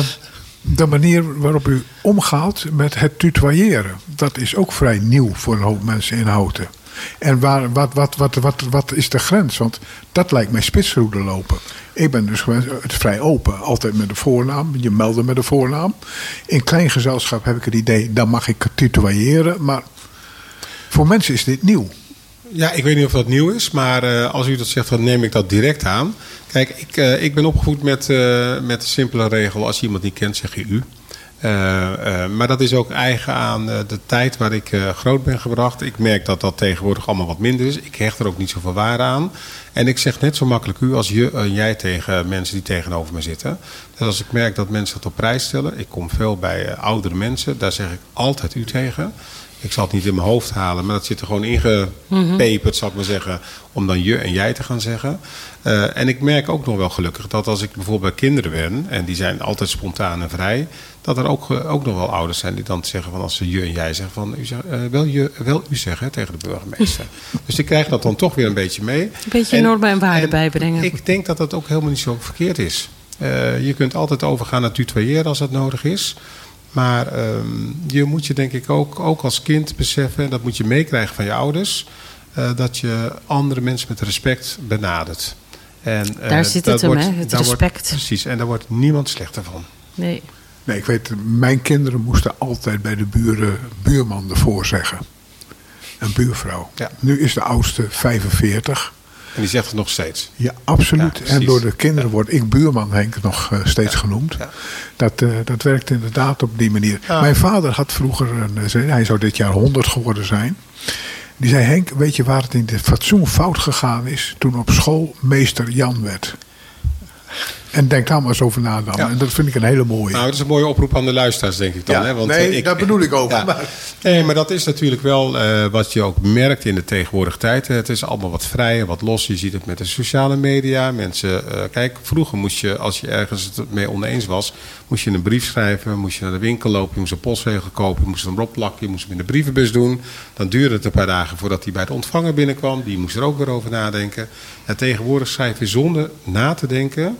de manier waarop u omgaat met het tutoyeren, dat is ook vrij nieuw voor een hoop mensen in Houten. En waar, wat, wat, wat, wat, wat is de grens? Want dat lijkt mij spitsroede lopen. Ik ben dus het vrij open. Altijd met de voornaam. Je melden met de voornaam. In klein gezelschap heb ik het idee, dan mag ik tutoyeren. Maar voor mensen is dit nieuw. Ja, ik weet niet of dat nieuw is, maar eh, als u dat zegt, dan neem ik dat direct aan. Kijk, ik, eh, ik ben opgevoed met, eh, met de simpele regel: als iemand niet kent, zeg je u. Eh, eh, maar dat is ook eigen aan eh, de tijd waar ik groot ben gebracht. Ik merk dat dat tegenwoordig allemaal wat minder is. Ik hecht er ook niet zoveel waarde aan. En ik zeg net zo makkelijk u als je jij tegen mensen die tegenover me zitten. Dus als ik merk dat mensen dat op prijs stellen. Ik kom veel bij oudere mensen. Daar zeg ik altijd u tegen. Ik zal het niet in mijn hoofd halen, maar dat zit er gewoon ingepeperd, zal ik maar zeggen, om dan je en jij te gaan zeggen. Eh, en ik merk ook nog wel gelukkig dat als ik bijvoorbeeld bij kinderen ben, en die zijn altijd spontaan en vrij, dat er ook, eh, ook nog wel ouders zijn die dan zeggen van als ze je en jij zeggen van u zegt, eh, wel, je, wel u zeggen tegen de burgemeester. dus ik krijg dat dan toch weer een beetje mee. Een beetje normen en waarden bijbrengen. Ik denk dat dat ook helemaal niet zo verkeerd is. Eh, je kunt altijd overgaan naar tutoyeren als dat nodig is. Maar ehm, je moet je denk ik ook, ook als kind beseffen, en dat moet je meekrijgen van je ouders, eh, dat je andere mensen met respect benadert. En, eh, Daar zit dat het hem, wordt- hè, het wordt- respect. precies, en daar wordt niemand slechter van. Nee. Nee, ik weet, mijn kinderen moesten altijd bij de buren buurman ervoor zeggen. Een buurvrouw. Ja. Nu is de oudste 45. En die zegt het nog steeds. Ja, absoluut. Ja, en door de kinderen word ik buurman Henk nog eh, steeds genoemd. Dat, eh, dat werkt inderdaad op die manier. Mijn vader had vroeger, een, eh, hij zou dit jaar 100 geworden zijn. Die zei, Henk, weet je waar het in het fatsoen fout gegaan is? Toen op school meester Jan werd. En denk daar maar eens over na dan. Ja. En dat vind ik een hele mooie. Nou, dat is een mooie oproep aan de luisteraars, denk ik dan. Ja, hè? Want, nee, eh, dat bedoel ik ook. Ja. Maar- Nee, maar dat is natuurlijk wel eh, wat je ook merkt in de tegenwoordige tijd. Het is allemaal wat vrijer, wat los. Je ziet het met de sociale media. Mensen, eh, kijk, vroeger moest je, als je ergens het mee oneens was, moest je een brief schrijven, moest je naar de winkel lopen, je moest een postzegel kopen, je moest hem erop plakken, je moest hem in de brievenbus doen. Dan duurde het een paar dagen voordat hij bij de ontvanger binnenkwam. Die moest er ook weer over nadenken. En tegenwoordig schrijf je zonder na te denken.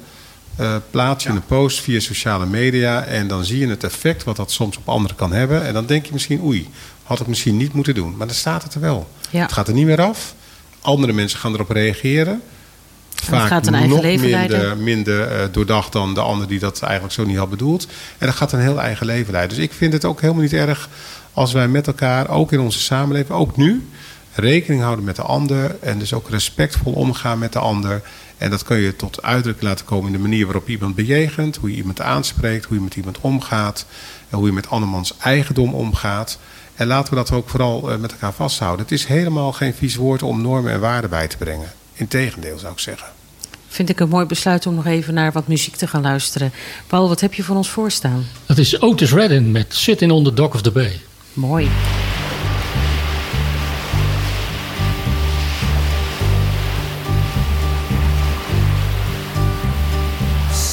Eh, plaats je een post via sociale media en dan zie je het effect wat dat soms op anderen kan hebben. En dan denk je misschien, oei, had het misschien niet moeten doen. Maar dan staat het er wel. Ja. Het gaat er niet meer af. Andere mensen gaan erop reageren. Vaak gaat een eigen nog leven minder, leiden. minder eh, doordacht dan de ander die dat eigenlijk zo niet had bedoeld. En dat gaat een heel eigen leven leiden. Dus ik vind het ook helemaal niet erg als wij met elkaar, ook in onze samenleving, ook nu, rekening houden met de ander. En dus ook respectvol omgaan met de ander. En dat kun je tot uitdrukking laten komen in de manier waarop iemand bejegent, hoe je iemand aanspreekt, hoe je met iemand omgaat, en hoe je met andermans eigendom omgaat. En laten we dat ook vooral eh, met elkaar vasthouden. Het is helemaal geen vies woord om normen en waarden bij te brengen. Integendeel zou ik zeggen. Vind ik een mooi besluit om nog even naar wat muziek te gaan luisteren. Paul, wat heb je van ons voorstaan? Dat is Otis Redding met Sitting on the Dock of the Bay. Mooi.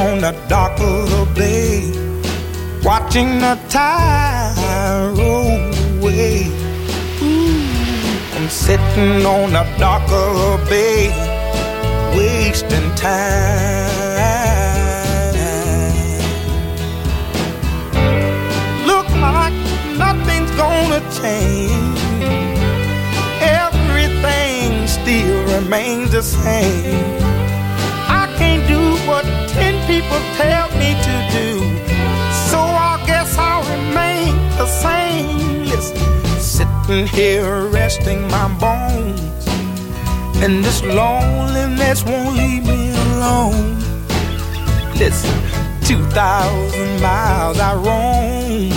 on the dock of the bay, watching the tide roll away. Ooh, I'm sitting on the dock of the bay, wasting time. Look like nothing's gonna change. Everything still remains the same. Can't do what ten people tell me to do. So I guess I'll remain the same. Listen, sitting here resting my bones. And this loneliness won't leave me alone. Listen, 2,000 miles I roam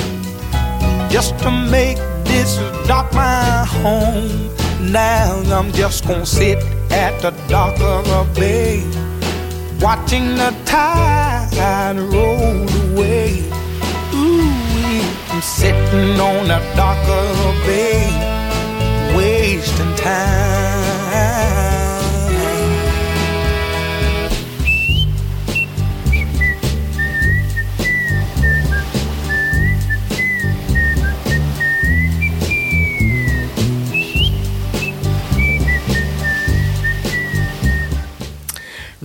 just to make this dock my home. Now I'm just gonna sit at the dock of the bay, watching the tide roll away. Ooh, I'm sitting on of the bay, wasting time.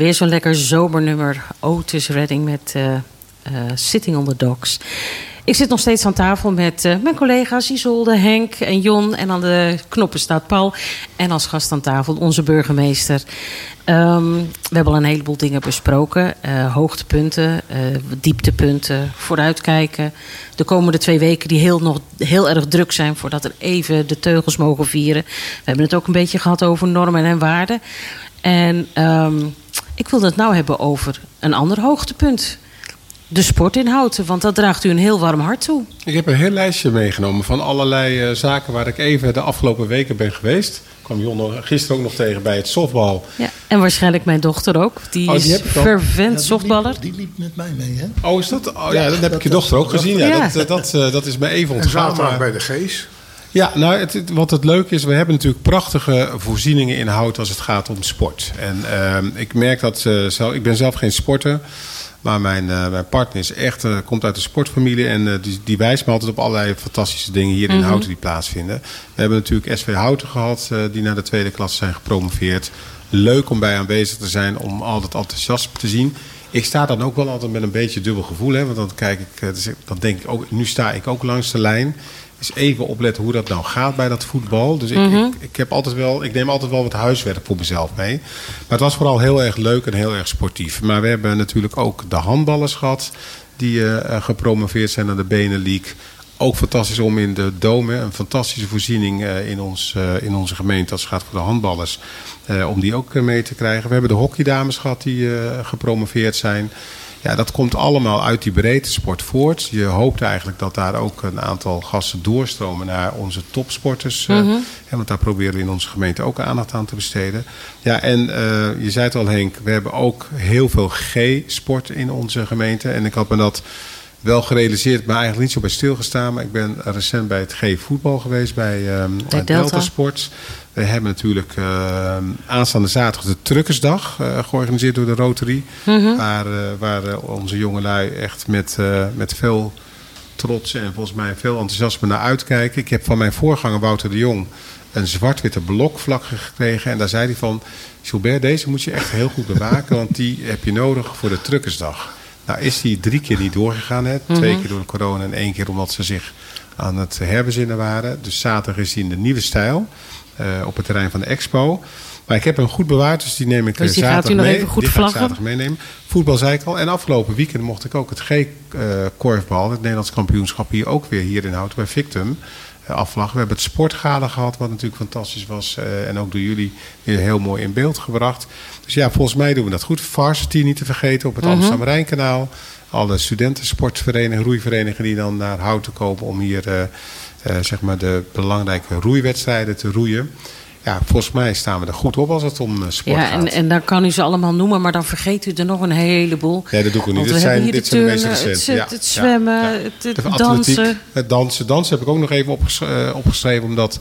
Weer zo'n lekker zomernummer. Otis Redding met eh, eh, Sitting on the Docks. Ik zit nog steeds aan tafel met eh, mijn collega's Isolde, Henk en Jon. En aan de knoppen staat Paul. En als gast aan tafel onze burgemeester. Ehm, we hebben al een heleboel dingen besproken. Hoogtepunten, dieptepunten, vooruitkijken. De komende twee weken die heel, nog heel erg druk zijn... voordat er even de teugels mogen vieren. We hebben het ook een beetje gehad over normen en waarden. En ehm, ik wilde het nou hebben over een ander hoogtepunt. De sportinhoud, want dat draagt u een heel warm hart toe. Ik heb een heel lijstje meegenomen van allerlei eh, zaken waar ik even de afgelopen weken ben geweest. Ik kwam Jon nog- gisteren ook nog tegen bij het softbal. Ja. En waarschijnlijk mijn dochter ook. Die Oh, die is die softballer. liep- Die liep met mij mee, hè? Oh, is dat? Oh ja, Ja, dat heb ik je dochter ook gezien. Ja, Ja. Dat, eh, dat, eh, dat is me even En ontgaan. maar- bij de Gees. Ja, nou, het, het- wat het leuke is, we hebben natuurlijk prachtige voorzieningen in hout als het gaat om sport. En ehm, ik merk dat, zelf, ik ben zelf geen sporter, maar mijn, eh, mijn partner is echt, eh, komt uit de sportfamilie en die, die wijst me altijd op allerlei fantastische dingen hier in Houten die plaatsvinden. We hebben natuurlijk SV Houten gehad, eh, die naar de tweede klasse zijn gepromoveerd. Leuk om bij aanwezig te zijn, om al dat enthousiasme te zien. Ik sta dan ook wel altijd met een beetje dubbel gevoel, hè, want dan kijk ik, dus ik- dan denk ik ook, nu sta ik ook langs de lijn. Dus even opletten hoe dat nou gaat bij dat voetbal. Dus ik, ik, ik, heb altijd wel, ik neem altijd wel wat huiswerk voor mezelf mee. Maar het was vooral heel erg leuk en heel erg sportief. Maar we hebben natuurlijk ook de handballers gehad... die eh, eh, gepromoveerd zijn naar de Benelink. Ook fantastisch om in de Dome, een fantastische voorziening eh, in, ons, in onze gemeente... als het gaat voor de handballers, om die ook mee te krijgen. We hebben de hockeydames gehad die gepromoveerd zijn... Ja, dat komt allemaal uit die breedte sport voort. Je hoopt eigenlijk dat daar ook een aantal gasten doorstromen naar onze topsporters. hè, want daar proberen we in onze gemeente ook aandacht aan te besteden. Ja, en eh, je zei het al Henk, we hebben ook heel veel G-sport in onze gemeente. En ik had me dat wel gerealiseerd, maar eigenlijk niet zo bij stilgestaan. Maar ik ben recent bij het G-voetbal geweest bij, ehm Bij Delta. Delta. Sports. We hebben natuurlijk eh, aanstaande zaterdag de Truckersdag eh, georganiseerd door de Rotary. Waar, eh, waar eh, onze jongelui echt met, met veel trots en volgens mij veel enthousiasme naar uitkijken. Ik heb van mijn voorganger Wouter de Jong een zwart-witte blokvlak gekregen. En daar zei hij van, Gilbert, deze moet je echt heel goed bewaken. want die heb je nodig voor de Truckersdag. Nou is die drie keer niet doorgegaan. Hè? Twee keer door de corona en één keer omdat ze zich aan het herbezinnen waren. Dus zaterdag is die in de nieuwe stijl eh, op het terrein van de expo. Maar ik heb hem goed bewaard, dus die neem ik Dus eh, die gaat zaterdag u nog mee. even goed die ga ik vlaggen? zaterdag meenemen. Voetbal zei ik al. En afgelopen weekend mocht ik ook het G-korfbal, het Nederlands kampioenschap, hier ook weer hier in Houten bij Victum We hebben het sportgala gehad, wat natuurlijk fantastisch was. eh, en ook door jullie weer heel mooi in beeld gebracht. Dus ja, volgens mij doen we dat goed. Varsity niet te vergeten op het Mhm. Amsterdam Rijnkanaal. Alle studentensportverenigingen, roeiverenigingen die dan naar Houten komen om hier eh, eh, zeg maar de belangrijke roeiwedstrijden te roeien. Ja, volgens mij staan we er goed op als het om eh, sport Ja, gaat. en, en dan kan u ze allemaal noemen, maar dan vergeet u er nog een heleboel. Nee, dat doe ik ook niet. Dit zijn, dit de zijn de meest het, recente. het, het zwemmen, ja. het, het De atletiek, dansen. Het dansen. Dansen heb ik ook nog even eh, opgeschreven, omdat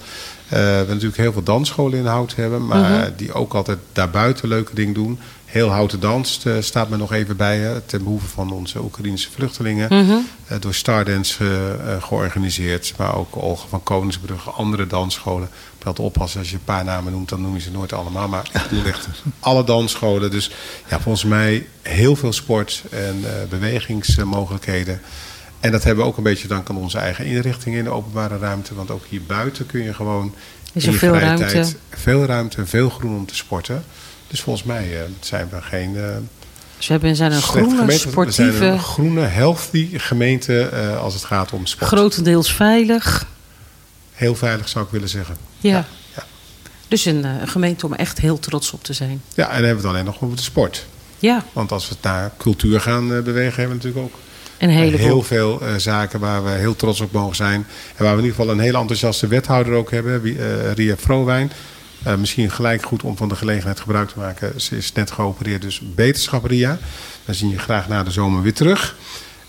eh, we natuurlijk heel veel dansscholen in Houten hebben, maar Mhm. die ook altijd daarbuiten leuke dingen doen. Heel Houten Danst eh, staat me nog even bij, hè, ten behoeve van onze Oekraïnse vluchtelingen. Mhm. Eh, door Stardance eh, georganiseerd, maar ook Olga van Koningsbrugge, andere dansscholen. Ik moet altijd oppassen, als je een paar namen noemt, dan noem je ze nooit allemaal. Maar ik bedoel echt alle dansscholen. Dus ja, volgens mij heel veel sport en eh, bewegingsmogelijkheden. En dat hebben we ook een beetje dank aan onze eigen inrichting in de openbare ruimte. Want ook hier buiten kun je gewoon Is in er je veel vrije ruimte? tijd veel ruimte en veel groen om te sporten. Dus volgens mij eh, zijn we geen eh Dus we zijn een groene, gemeente. We sportieve, zijn een groene, healthy gemeente eh, als het gaat om sport. grotendeels veilig. Heel veilig zou ik willen zeggen. Ja. ja. Dus een gemeente om echt heel trots op te zijn. Ja, en dan hebben we het alleen nog over de sport. Ja, Want als we het naar cultuur gaan bewegen, hebben we natuurlijk ook een heleboel. heel veel zaken waar we heel trots op mogen zijn. En waar we in ieder geval een hele enthousiaste wethouder ook hebben, Ria Vrowijn. Eh, misschien gelijk goed om van de gelegenheid gebruik te maken. Ze is net geopereerd, dus beterschap Ria. We zien je graag na de zomer weer terug.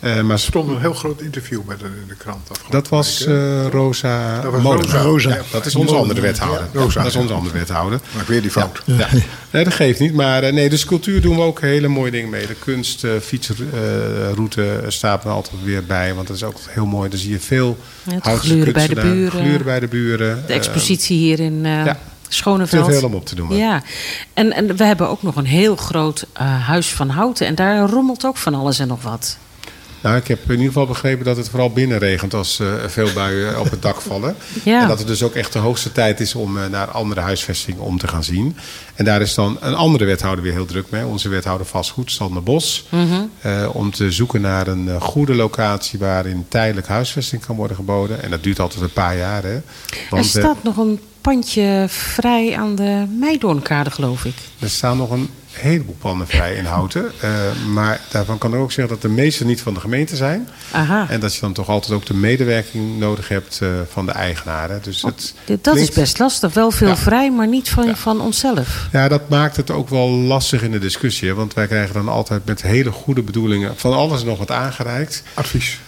Eh, maar Er stond een heel groot interview met haar in de krant. afgelopen dat was eh, Rosa Dat was. Rosa. Ja, dat is onze andere wethouder. Ja, Rosa, dat is onze andere wethouder. Maar ik weer die fout. Ja. Nee, dat geeft niet. Maar eh, nee, dus cultuur doen we ook hele mooie dingen mee. De kunst, eh, fietsroute staat er altijd weer bij. Want dat is ook heel mooi. Dan zie je veel Ja, het gluren bij de buren. Gluren bij de buren. De expositie hier in eh ja. Schoneveld. Te veel om op te noemen. Ja, en, en we hebben ook nog een heel groot eh, huis van houten. En daar rommelt ook van alles en nog wat. Nou, ik heb in ieder geval begrepen dat het vooral binnen regent als eh, veel buien op het dak vallen. Ja. En dat het dus ook echt de hoogste tijd is om eh, naar andere huisvestingen om te gaan zien. En daar is dan een andere wethouder weer heel druk mee. Onze wethouder vastgoed, Sander Bos. Mhm. Om te zoeken naar een goede locatie waarin tijdelijk huisvesting kan worden geboden. En dat duurt altijd een paar jaar. Hè? er Want, eh, staat nog een pandje vrij aan de Meidoornkade, geloof ik. Er staan nog een heleboel panden vrij in Houten. Eh, maar daarvan kan ik ook zeggen dat de meeste niet van de gemeente zijn. Aha. En dat je dan toch altijd ook de medewerking nodig hebt eh, van de eigenaren. Dus het Dit- Dat klinkt- is best lastig. Wel veel Ja. vrij, maar niet van, van onszelf. Ja, dat maakt het ook wel lastig in de discussie. Want wij krijgen dan altijd met hele goede bedoelingen van alles nog wat aangereikt. Advies.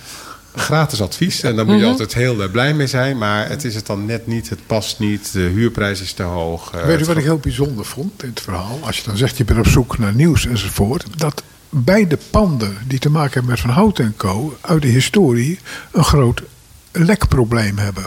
Gratis advies. En daar moet je Mhm. altijd heel eh, blij mee zijn. Maar het is het dan net niet. Het past niet. De huurprijs is te hoog. eh, Weet u het wat ik heel bijzonder vond in het verhaal? Als je dan zegt, je bent op zoek naar nieuws enzovoort. Dat beide panden die te maken hebben met Van Hout en Co. uit de historie een groot lekprobleem hebben.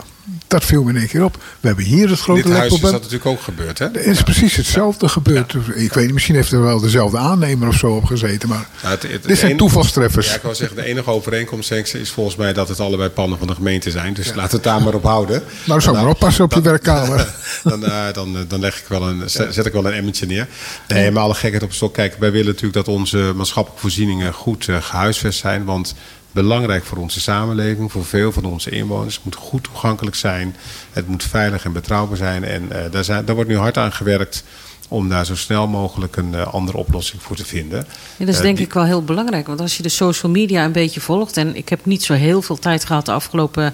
Dat viel me in één keer op. We hebben hier het grote Dit huis is lekprobleem. dat natuurlijk ook gebeurd. Hè? Er is precies hetzelfde gebeurd. Ik weet niet, misschien heeft er wel dezelfde aannemer of zo op gezeten. Maar Nou, het- het- dit zijn toevalstreffers. Ja, ik wou zeggen, de enige overeenkomst is volgens mij dat het allebei panden van de gemeente zijn. Dus laten we het daar maar op houden. Nou, zou maar oppassen op je werkkamer. dan, eh, dan, eh, dan leg ik wel een, zet zet ik wel een emmertje neer. Nee, maar alle gekheid op stok. Kijk, wij willen natuurlijk dat onze maatschappelijke voorzieningen goed eh, gehuisvest zijn. Want belangrijk voor onze samenleving, voor veel van onze inwoners. Het moet goed toegankelijk zijn. Het moet veilig en betrouwbaar zijn. En eh, daar, daar wordt nu hard aan gewerkt om daar zo snel mogelijk een eh, andere oplossing voor te vinden. Ja, dat is Eh, denk die- ik wel heel belangrijk. Want als je de social media een beetje volgt. En ik heb niet zo heel veel tijd gehad de afgelopen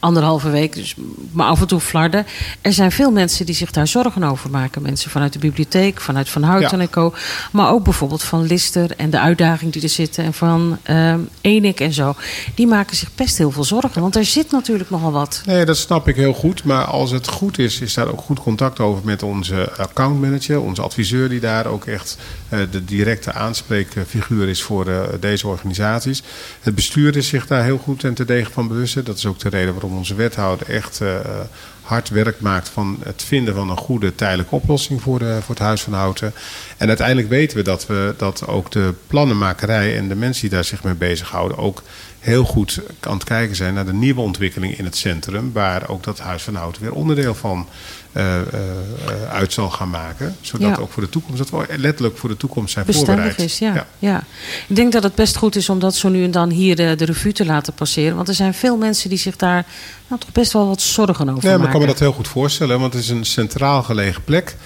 anderhalve week. Dus maar af en toe flarden. Er zijn veel mensen die zich daar zorgen over maken. Mensen vanuit de bibliotheek, vanuit Van Houten Ja. en Co. Maar ook bijvoorbeeld van Lister en de uitdaging die er zitten. En van ehm Enik en zo. Die maken zich best heel veel zorgen. Want er zit natuurlijk nogal wat. Nee, dat snap ik heel goed. Maar als het goed is, is daar ook goed contact over met onze accountmanager, onze adviseur, die daar ook echt eh, de directe aanspreekfiguur is voor eh, deze organisaties. Het bestuur is zich daar heel goed en te degen van bewust. Dat is ook de reden waarom onze wethouder echt eh, hard werk maakt van het vinden van een goede tijdelijke oplossing voor, de, voor het Huis van Houten. En uiteindelijk weten we dat, we dat ook de plannenmakerij en de mensen die daar zich mee bezighouden ook heel goed aan het kijken zijn naar de nieuwe ontwikkeling in het centrum. Waar ook dat Huis van Houten weer onderdeel van uit zal gaan maken. Zodat Ja. ook voor de toekomst, dat we letterlijk voor de toekomst zijn bestendig voorbereid. is. Ja, ja. Ik denk dat het best goed is om dat zo nu en dan hier de, de revue te laten passeren. Want er zijn veel mensen die zich daar nou, toch best wel wat zorgen over Nee, maar ik maken. kan me dat heel goed voorstellen, want het is een centraal gelegen plek.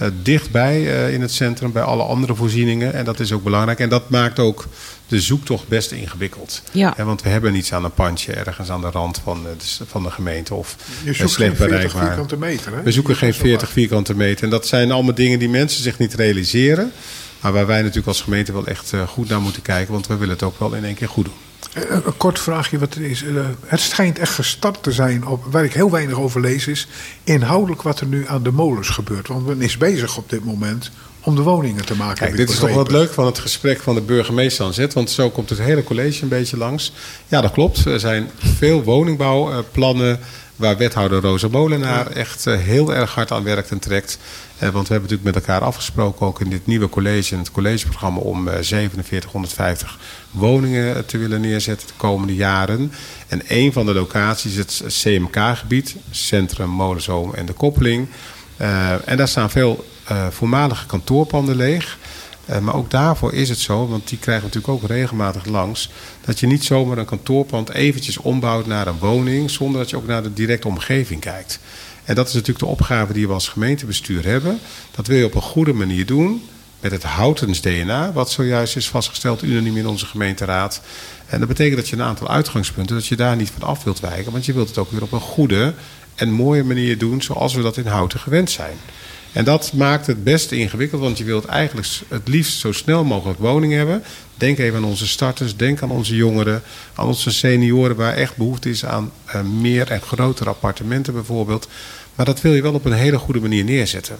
Eh, dichtbij eh, in het centrum, bij alle andere voorzieningen. En dat is ook belangrijk. En dat maakt ook de zoektocht best ingewikkeld. Ja. Hè, want we hebben niets aan een pandje ergens aan de rand van, eh, de, van de gemeente. Of Je eh, zoekt slecht geen 40 bereikbaar. vierkante meter. Hè? We zoeken geen Dat is 40 vierkante meter. En dat zijn allemaal dingen die mensen zich niet realiseren. Maar waar wij natuurlijk als gemeente wel echt eh, goed naar moeten kijken. Want we willen het ook wel in één keer goed doen. Eh, Een kort vraagje wat er is. Eh, Het schijnt echt gestart te zijn, op, waar ik heel weinig over lees, is inhoudelijk wat er nu aan de molens gebeurt. Want men is bezig op dit moment om de woningen te maken. Kijk, dit is toch wat leuk van het gesprek van de burgemeester aan zet. Want zo komt het hele college een beetje langs. Ja, dat klopt. Er zijn veel woningbouwplannen waar wethouder Rosa Molenaar echt eh, heel erg hard aan werkt en trekt. Eh, Want we hebben natuurlijk met elkaar afgesproken, ook in dit nieuwe college, in het collegeprogramma, om eh, 4750 woningen te willen neerzetten de komende jaren. En een van de locaties is het CMK-gebied, Centrum Molenzoom en de Koppeling. Eh, en daar staan veel eh, voormalige kantoorpanden leeg. Eh, maar ook daarvoor is het zo, want die krijgen we natuurlijk ook regelmatig langs, dat je niet zomaar een kantoorpand eventjes ombouwt naar een woning, zonder dat je ook naar de directe omgeving kijkt. En dat is natuurlijk de opgave die we als gemeentebestuur hebben. Dat wil je op een goede manier doen, met het Houtens DNA, wat zojuist is vastgesteld unaniem in onze gemeenteraad. En dat betekent dat je een aantal uitgangspunten, dat je daar niet van af wilt wijken, want je wilt het ook weer op een goede en mooie manier doen, zoals we dat in Houten gewend zijn. En dat maakt het best ingewikkeld, want je wilt eigenlijk het liefst zo snel mogelijk woning hebben. Denk even aan onze starters, denk aan onze jongeren, aan onze senioren, waar echt behoefte is aan eh, meer en grotere appartementen bijvoorbeeld. Maar dat wil je wel op een hele goede manier neerzetten.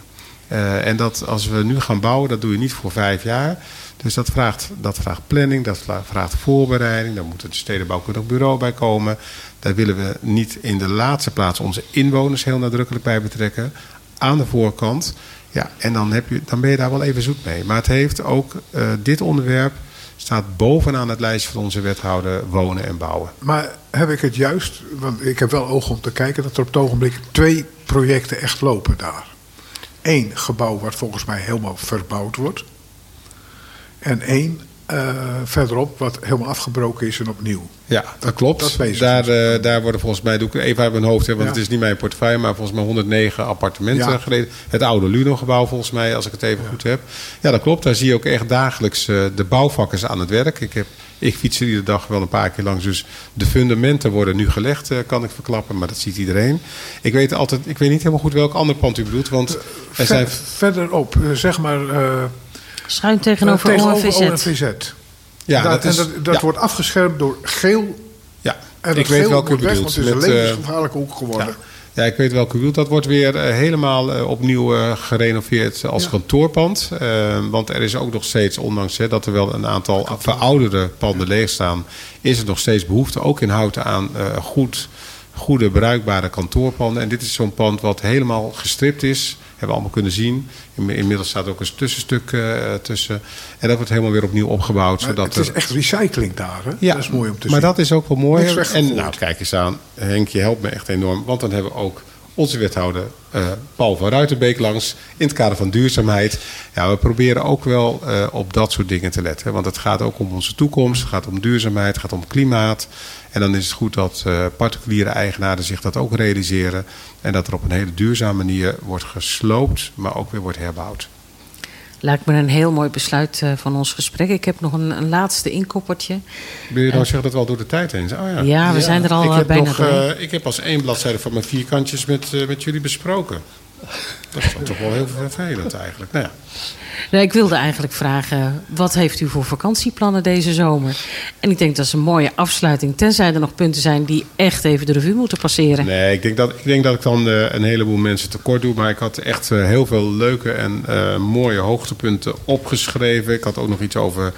Eh, en dat als we nu gaan bouwen, dat doe je niet voor vijf jaar. Dus dat vraagt, dat vraagt planning, dat vra- vraagt voorbereiding. Daar moet het stedenbouwkundig bureau bij komen. Daar willen we niet in de laatste plaats onze inwoners heel nadrukkelijk bij betrekken. Aan de voorkant. Ja, en dan, heb je, dan ben je daar wel even zoet mee. Maar het heeft ook, eh, dit onderwerp staat bovenaan het lijstje van onze wethouder wonen en bouwen. Maar heb ik het juist, want ik heb wel oog om te kijken, dat er op het ogenblik twee projecten echt lopen daar. Eén gebouw wat volgens mij helemaal verbouwd wordt. En één eh, verderop wat helemaal afgebroken is en opnieuw. Ja, dat klopt. dat daar, eh, daar worden volgens mij, doe ik even uit mijn hoofd, hè, want Ja. het is niet mijn portefeuille, maar volgens mij 109 appartementen Ja. gereden. Het oude Luno-gebouw volgens mij, als ik het even goed heb. Ja, dat klopt. Daar zie je ook echt dagelijks eh, de bouwvakkers aan het werk. Ik, heb, ik fiets er iedere dag wel een paar keer langs, dus de fundamenten worden nu gelegd, kan ik verklappen, maar dat ziet iedereen. Ik weet, altijd, ik weet niet helemaal goed welk ander pand u bedoelt, want er Ver- zijn... verderop, zeg maar. Eh, Schuin tegenover, ONVZ. ONVZ. Ja, dat is, en dat, dat ja, wordt afgeschermd door geel. ja. En ik dat weet welke u moet weg, bedoelt. want het is met, een eh, levensgevaarlijke hoek geworden. Ja. Ja, ik weet welke u bedoelt. Dat wordt weer eh, helemaal eh, opnieuw eh, gerenoveerd als Ja. kantoorpand. Eh, want er is ook nog steeds, ondanks hè, dat er wel een aantal verouderde panden leeg staan, is er nog steeds behoefte, ook in Houten, aan eh, goed, goede, bruikbare kantoorpanden. En dit is zo'n pand wat helemaal gestript is. Hebben we allemaal kunnen zien. In- Inmiddels staat ook een tussenstuk eh, tussen. En dat wordt helemaal weer opnieuw opgebouwd. Maar zodat het is er- echt recycling daar. Hè? ja, dat is mooi om te maar zien. dat is ook wel mooi. En nou, kijk eens aan. Henk, je helpt me echt enorm. Want dan hebben we ook onze wethouder eh, Paul van Ruitenbeek langs. In het kader van duurzaamheid. Ja, we proberen ook wel eh, op dat soort dingen te letten. Want het gaat ook om onze toekomst. Het gaat om duurzaamheid. Het gaat om klimaat. En dan is het goed dat eh, particuliere eigenaren zich dat ook realiseren. En dat er op een hele duurzame manier wordt gesloopt. Maar ook weer wordt herbouwd. Lijkt me een heel mooi besluit eh, van ons gesprek. Ik heb nog een, een laatste inkoppertje. Wil je nou zeggen dat we al door de tijd heen zijn? Oh, ja. Ja, we zijn er al, ik eh, heb bijna nog, eh, Ik heb als één bladzijde van mijn vierkantjes met, met jullie besproken. Dat is dan toch wel heel vervelend eigenlijk. Nou ja. Nee, ik wilde eigenlijk vragen, wat heeft u voor vakantieplannen deze zomer? En ik denk dat is een mooie afsluiting, tenzij er nog punten zijn die echt even de revue moeten passeren. Nee, ik denk, dat, ik denk dat ik dan eh, een heleboel mensen tekort doe. Maar ik had echt eh, heel veel leuke en eh, mooie hoogtepunten opgeschreven. Ik had ook nog iets over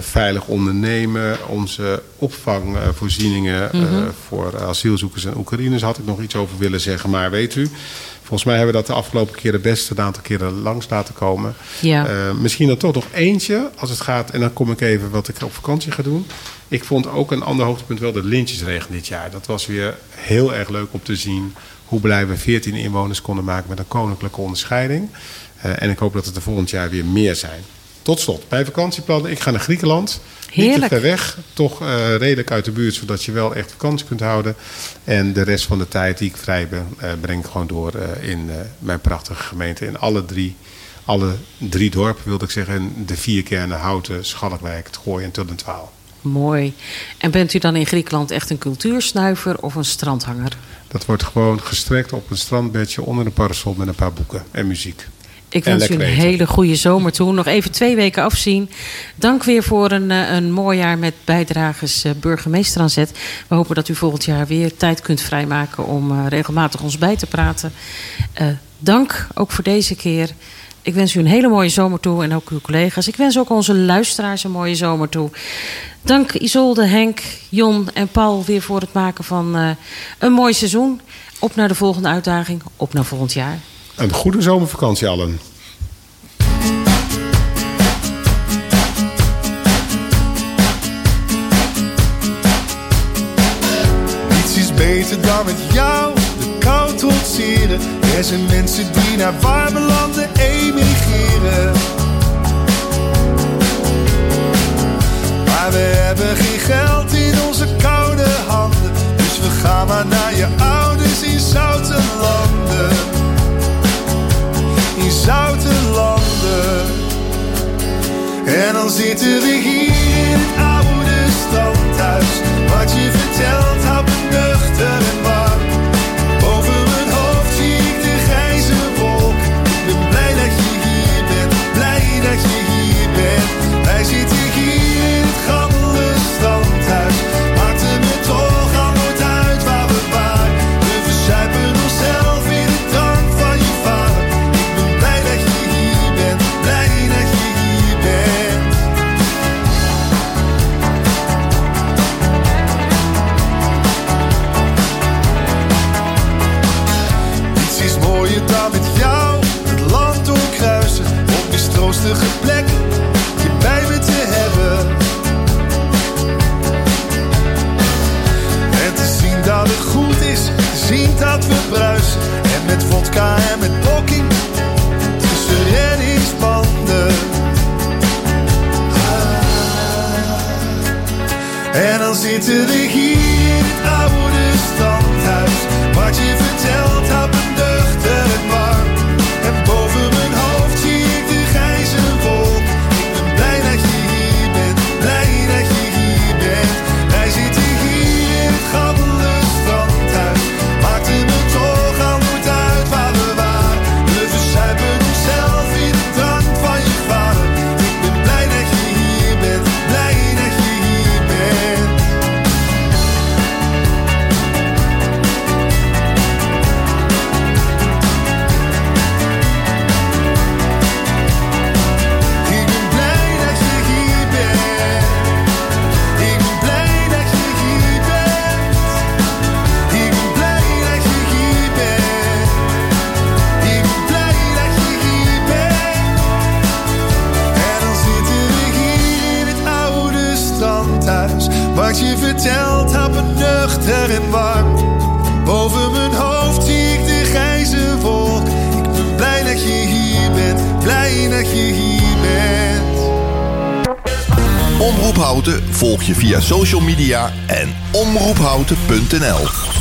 veilig ondernemen, onze opvangvoorzieningen Mhm. voor asielzoekers en Oekraïners had ik nog iets over willen zeggen. Maar weet u, volgens mij hebben we dat de afgelopen keren best een aantal keren langs laten komen. Ja. Eh, misschien dan toch nog eentje als het gaat, en dan kom ik even wat ik op vakantie ga doen. Ik vond ook een ander hoogtepunt wel de lintjesregen dit jaar. Dat was weer heel erg leuk om te zien hoe blij we 14 inwoners konden maken met een koninklijke onderscheiding. Eh, en ik hoop dat het er volgend jaar weer meer zijn. Tot slot, mijn vakantieplannen. Ik ga naar Griekenland. Niet te Heerlijk. ver weg, toch eh, redelijk uit de buurt, zodat je wel echt vakantie kunt houden. En de rest van de tijd die ik vrij ben, eh, breng ik gewoon door eh, in mijn prachtige gemeente. In alle drie, alle drie dorpen wilde ik zeggen. En de vier kernen Houten, Schalkwijk, het Gooi en Tullentwaal. Mooi. En bent u dan in Griekenland echt een cultuursnuiver of een strandhanger? Dat wordt gewoon gestrekt op een strandbedje onder een parasol met een paar boeken en muziek. Ik En wens u een eten. hele goede zomer toe. Nog even twee weken afzien. Dank weer voor een, eh, een mooi jaar met bijdragers eh, burgemeester aan zet. We hopen dat u volgend jaar weer tijd kunt vrijmaken om eh, regelmatig ons bij te praten. Dank ook voor deze keer. Ik wens u een hele mooie zomer toe en ook uw collega's. Ik wens ook onze luisteraars een mooie zomer toe. Dank Isolde, Henk, Jon en Paul weer voor het maken van een mooi seizoen. Op naar de volgende uitdaging, op naar volgend jaar. Een goede zomervakantie allen. Niets is beter dan met jou de kou trotseren. Er zijn mensen die naar warme landen emigreren. Maar we hebben geen geld in onze koude handen. Dus we gaan maar naar je ouders in zoute landen. Zoute landen. En dan zitten we hier in het oude standhuis. Wat je vertelt houdt nuchter en warm. Stroostige plek je bij me te hebben. En te zien dat het goed is, te zien dat we bruisen. En met vodka en met blokking tussen reddingsbanden. En dan zitten we hier in het oude standhuis. Wat je volg je via social media en omroephouten.nl.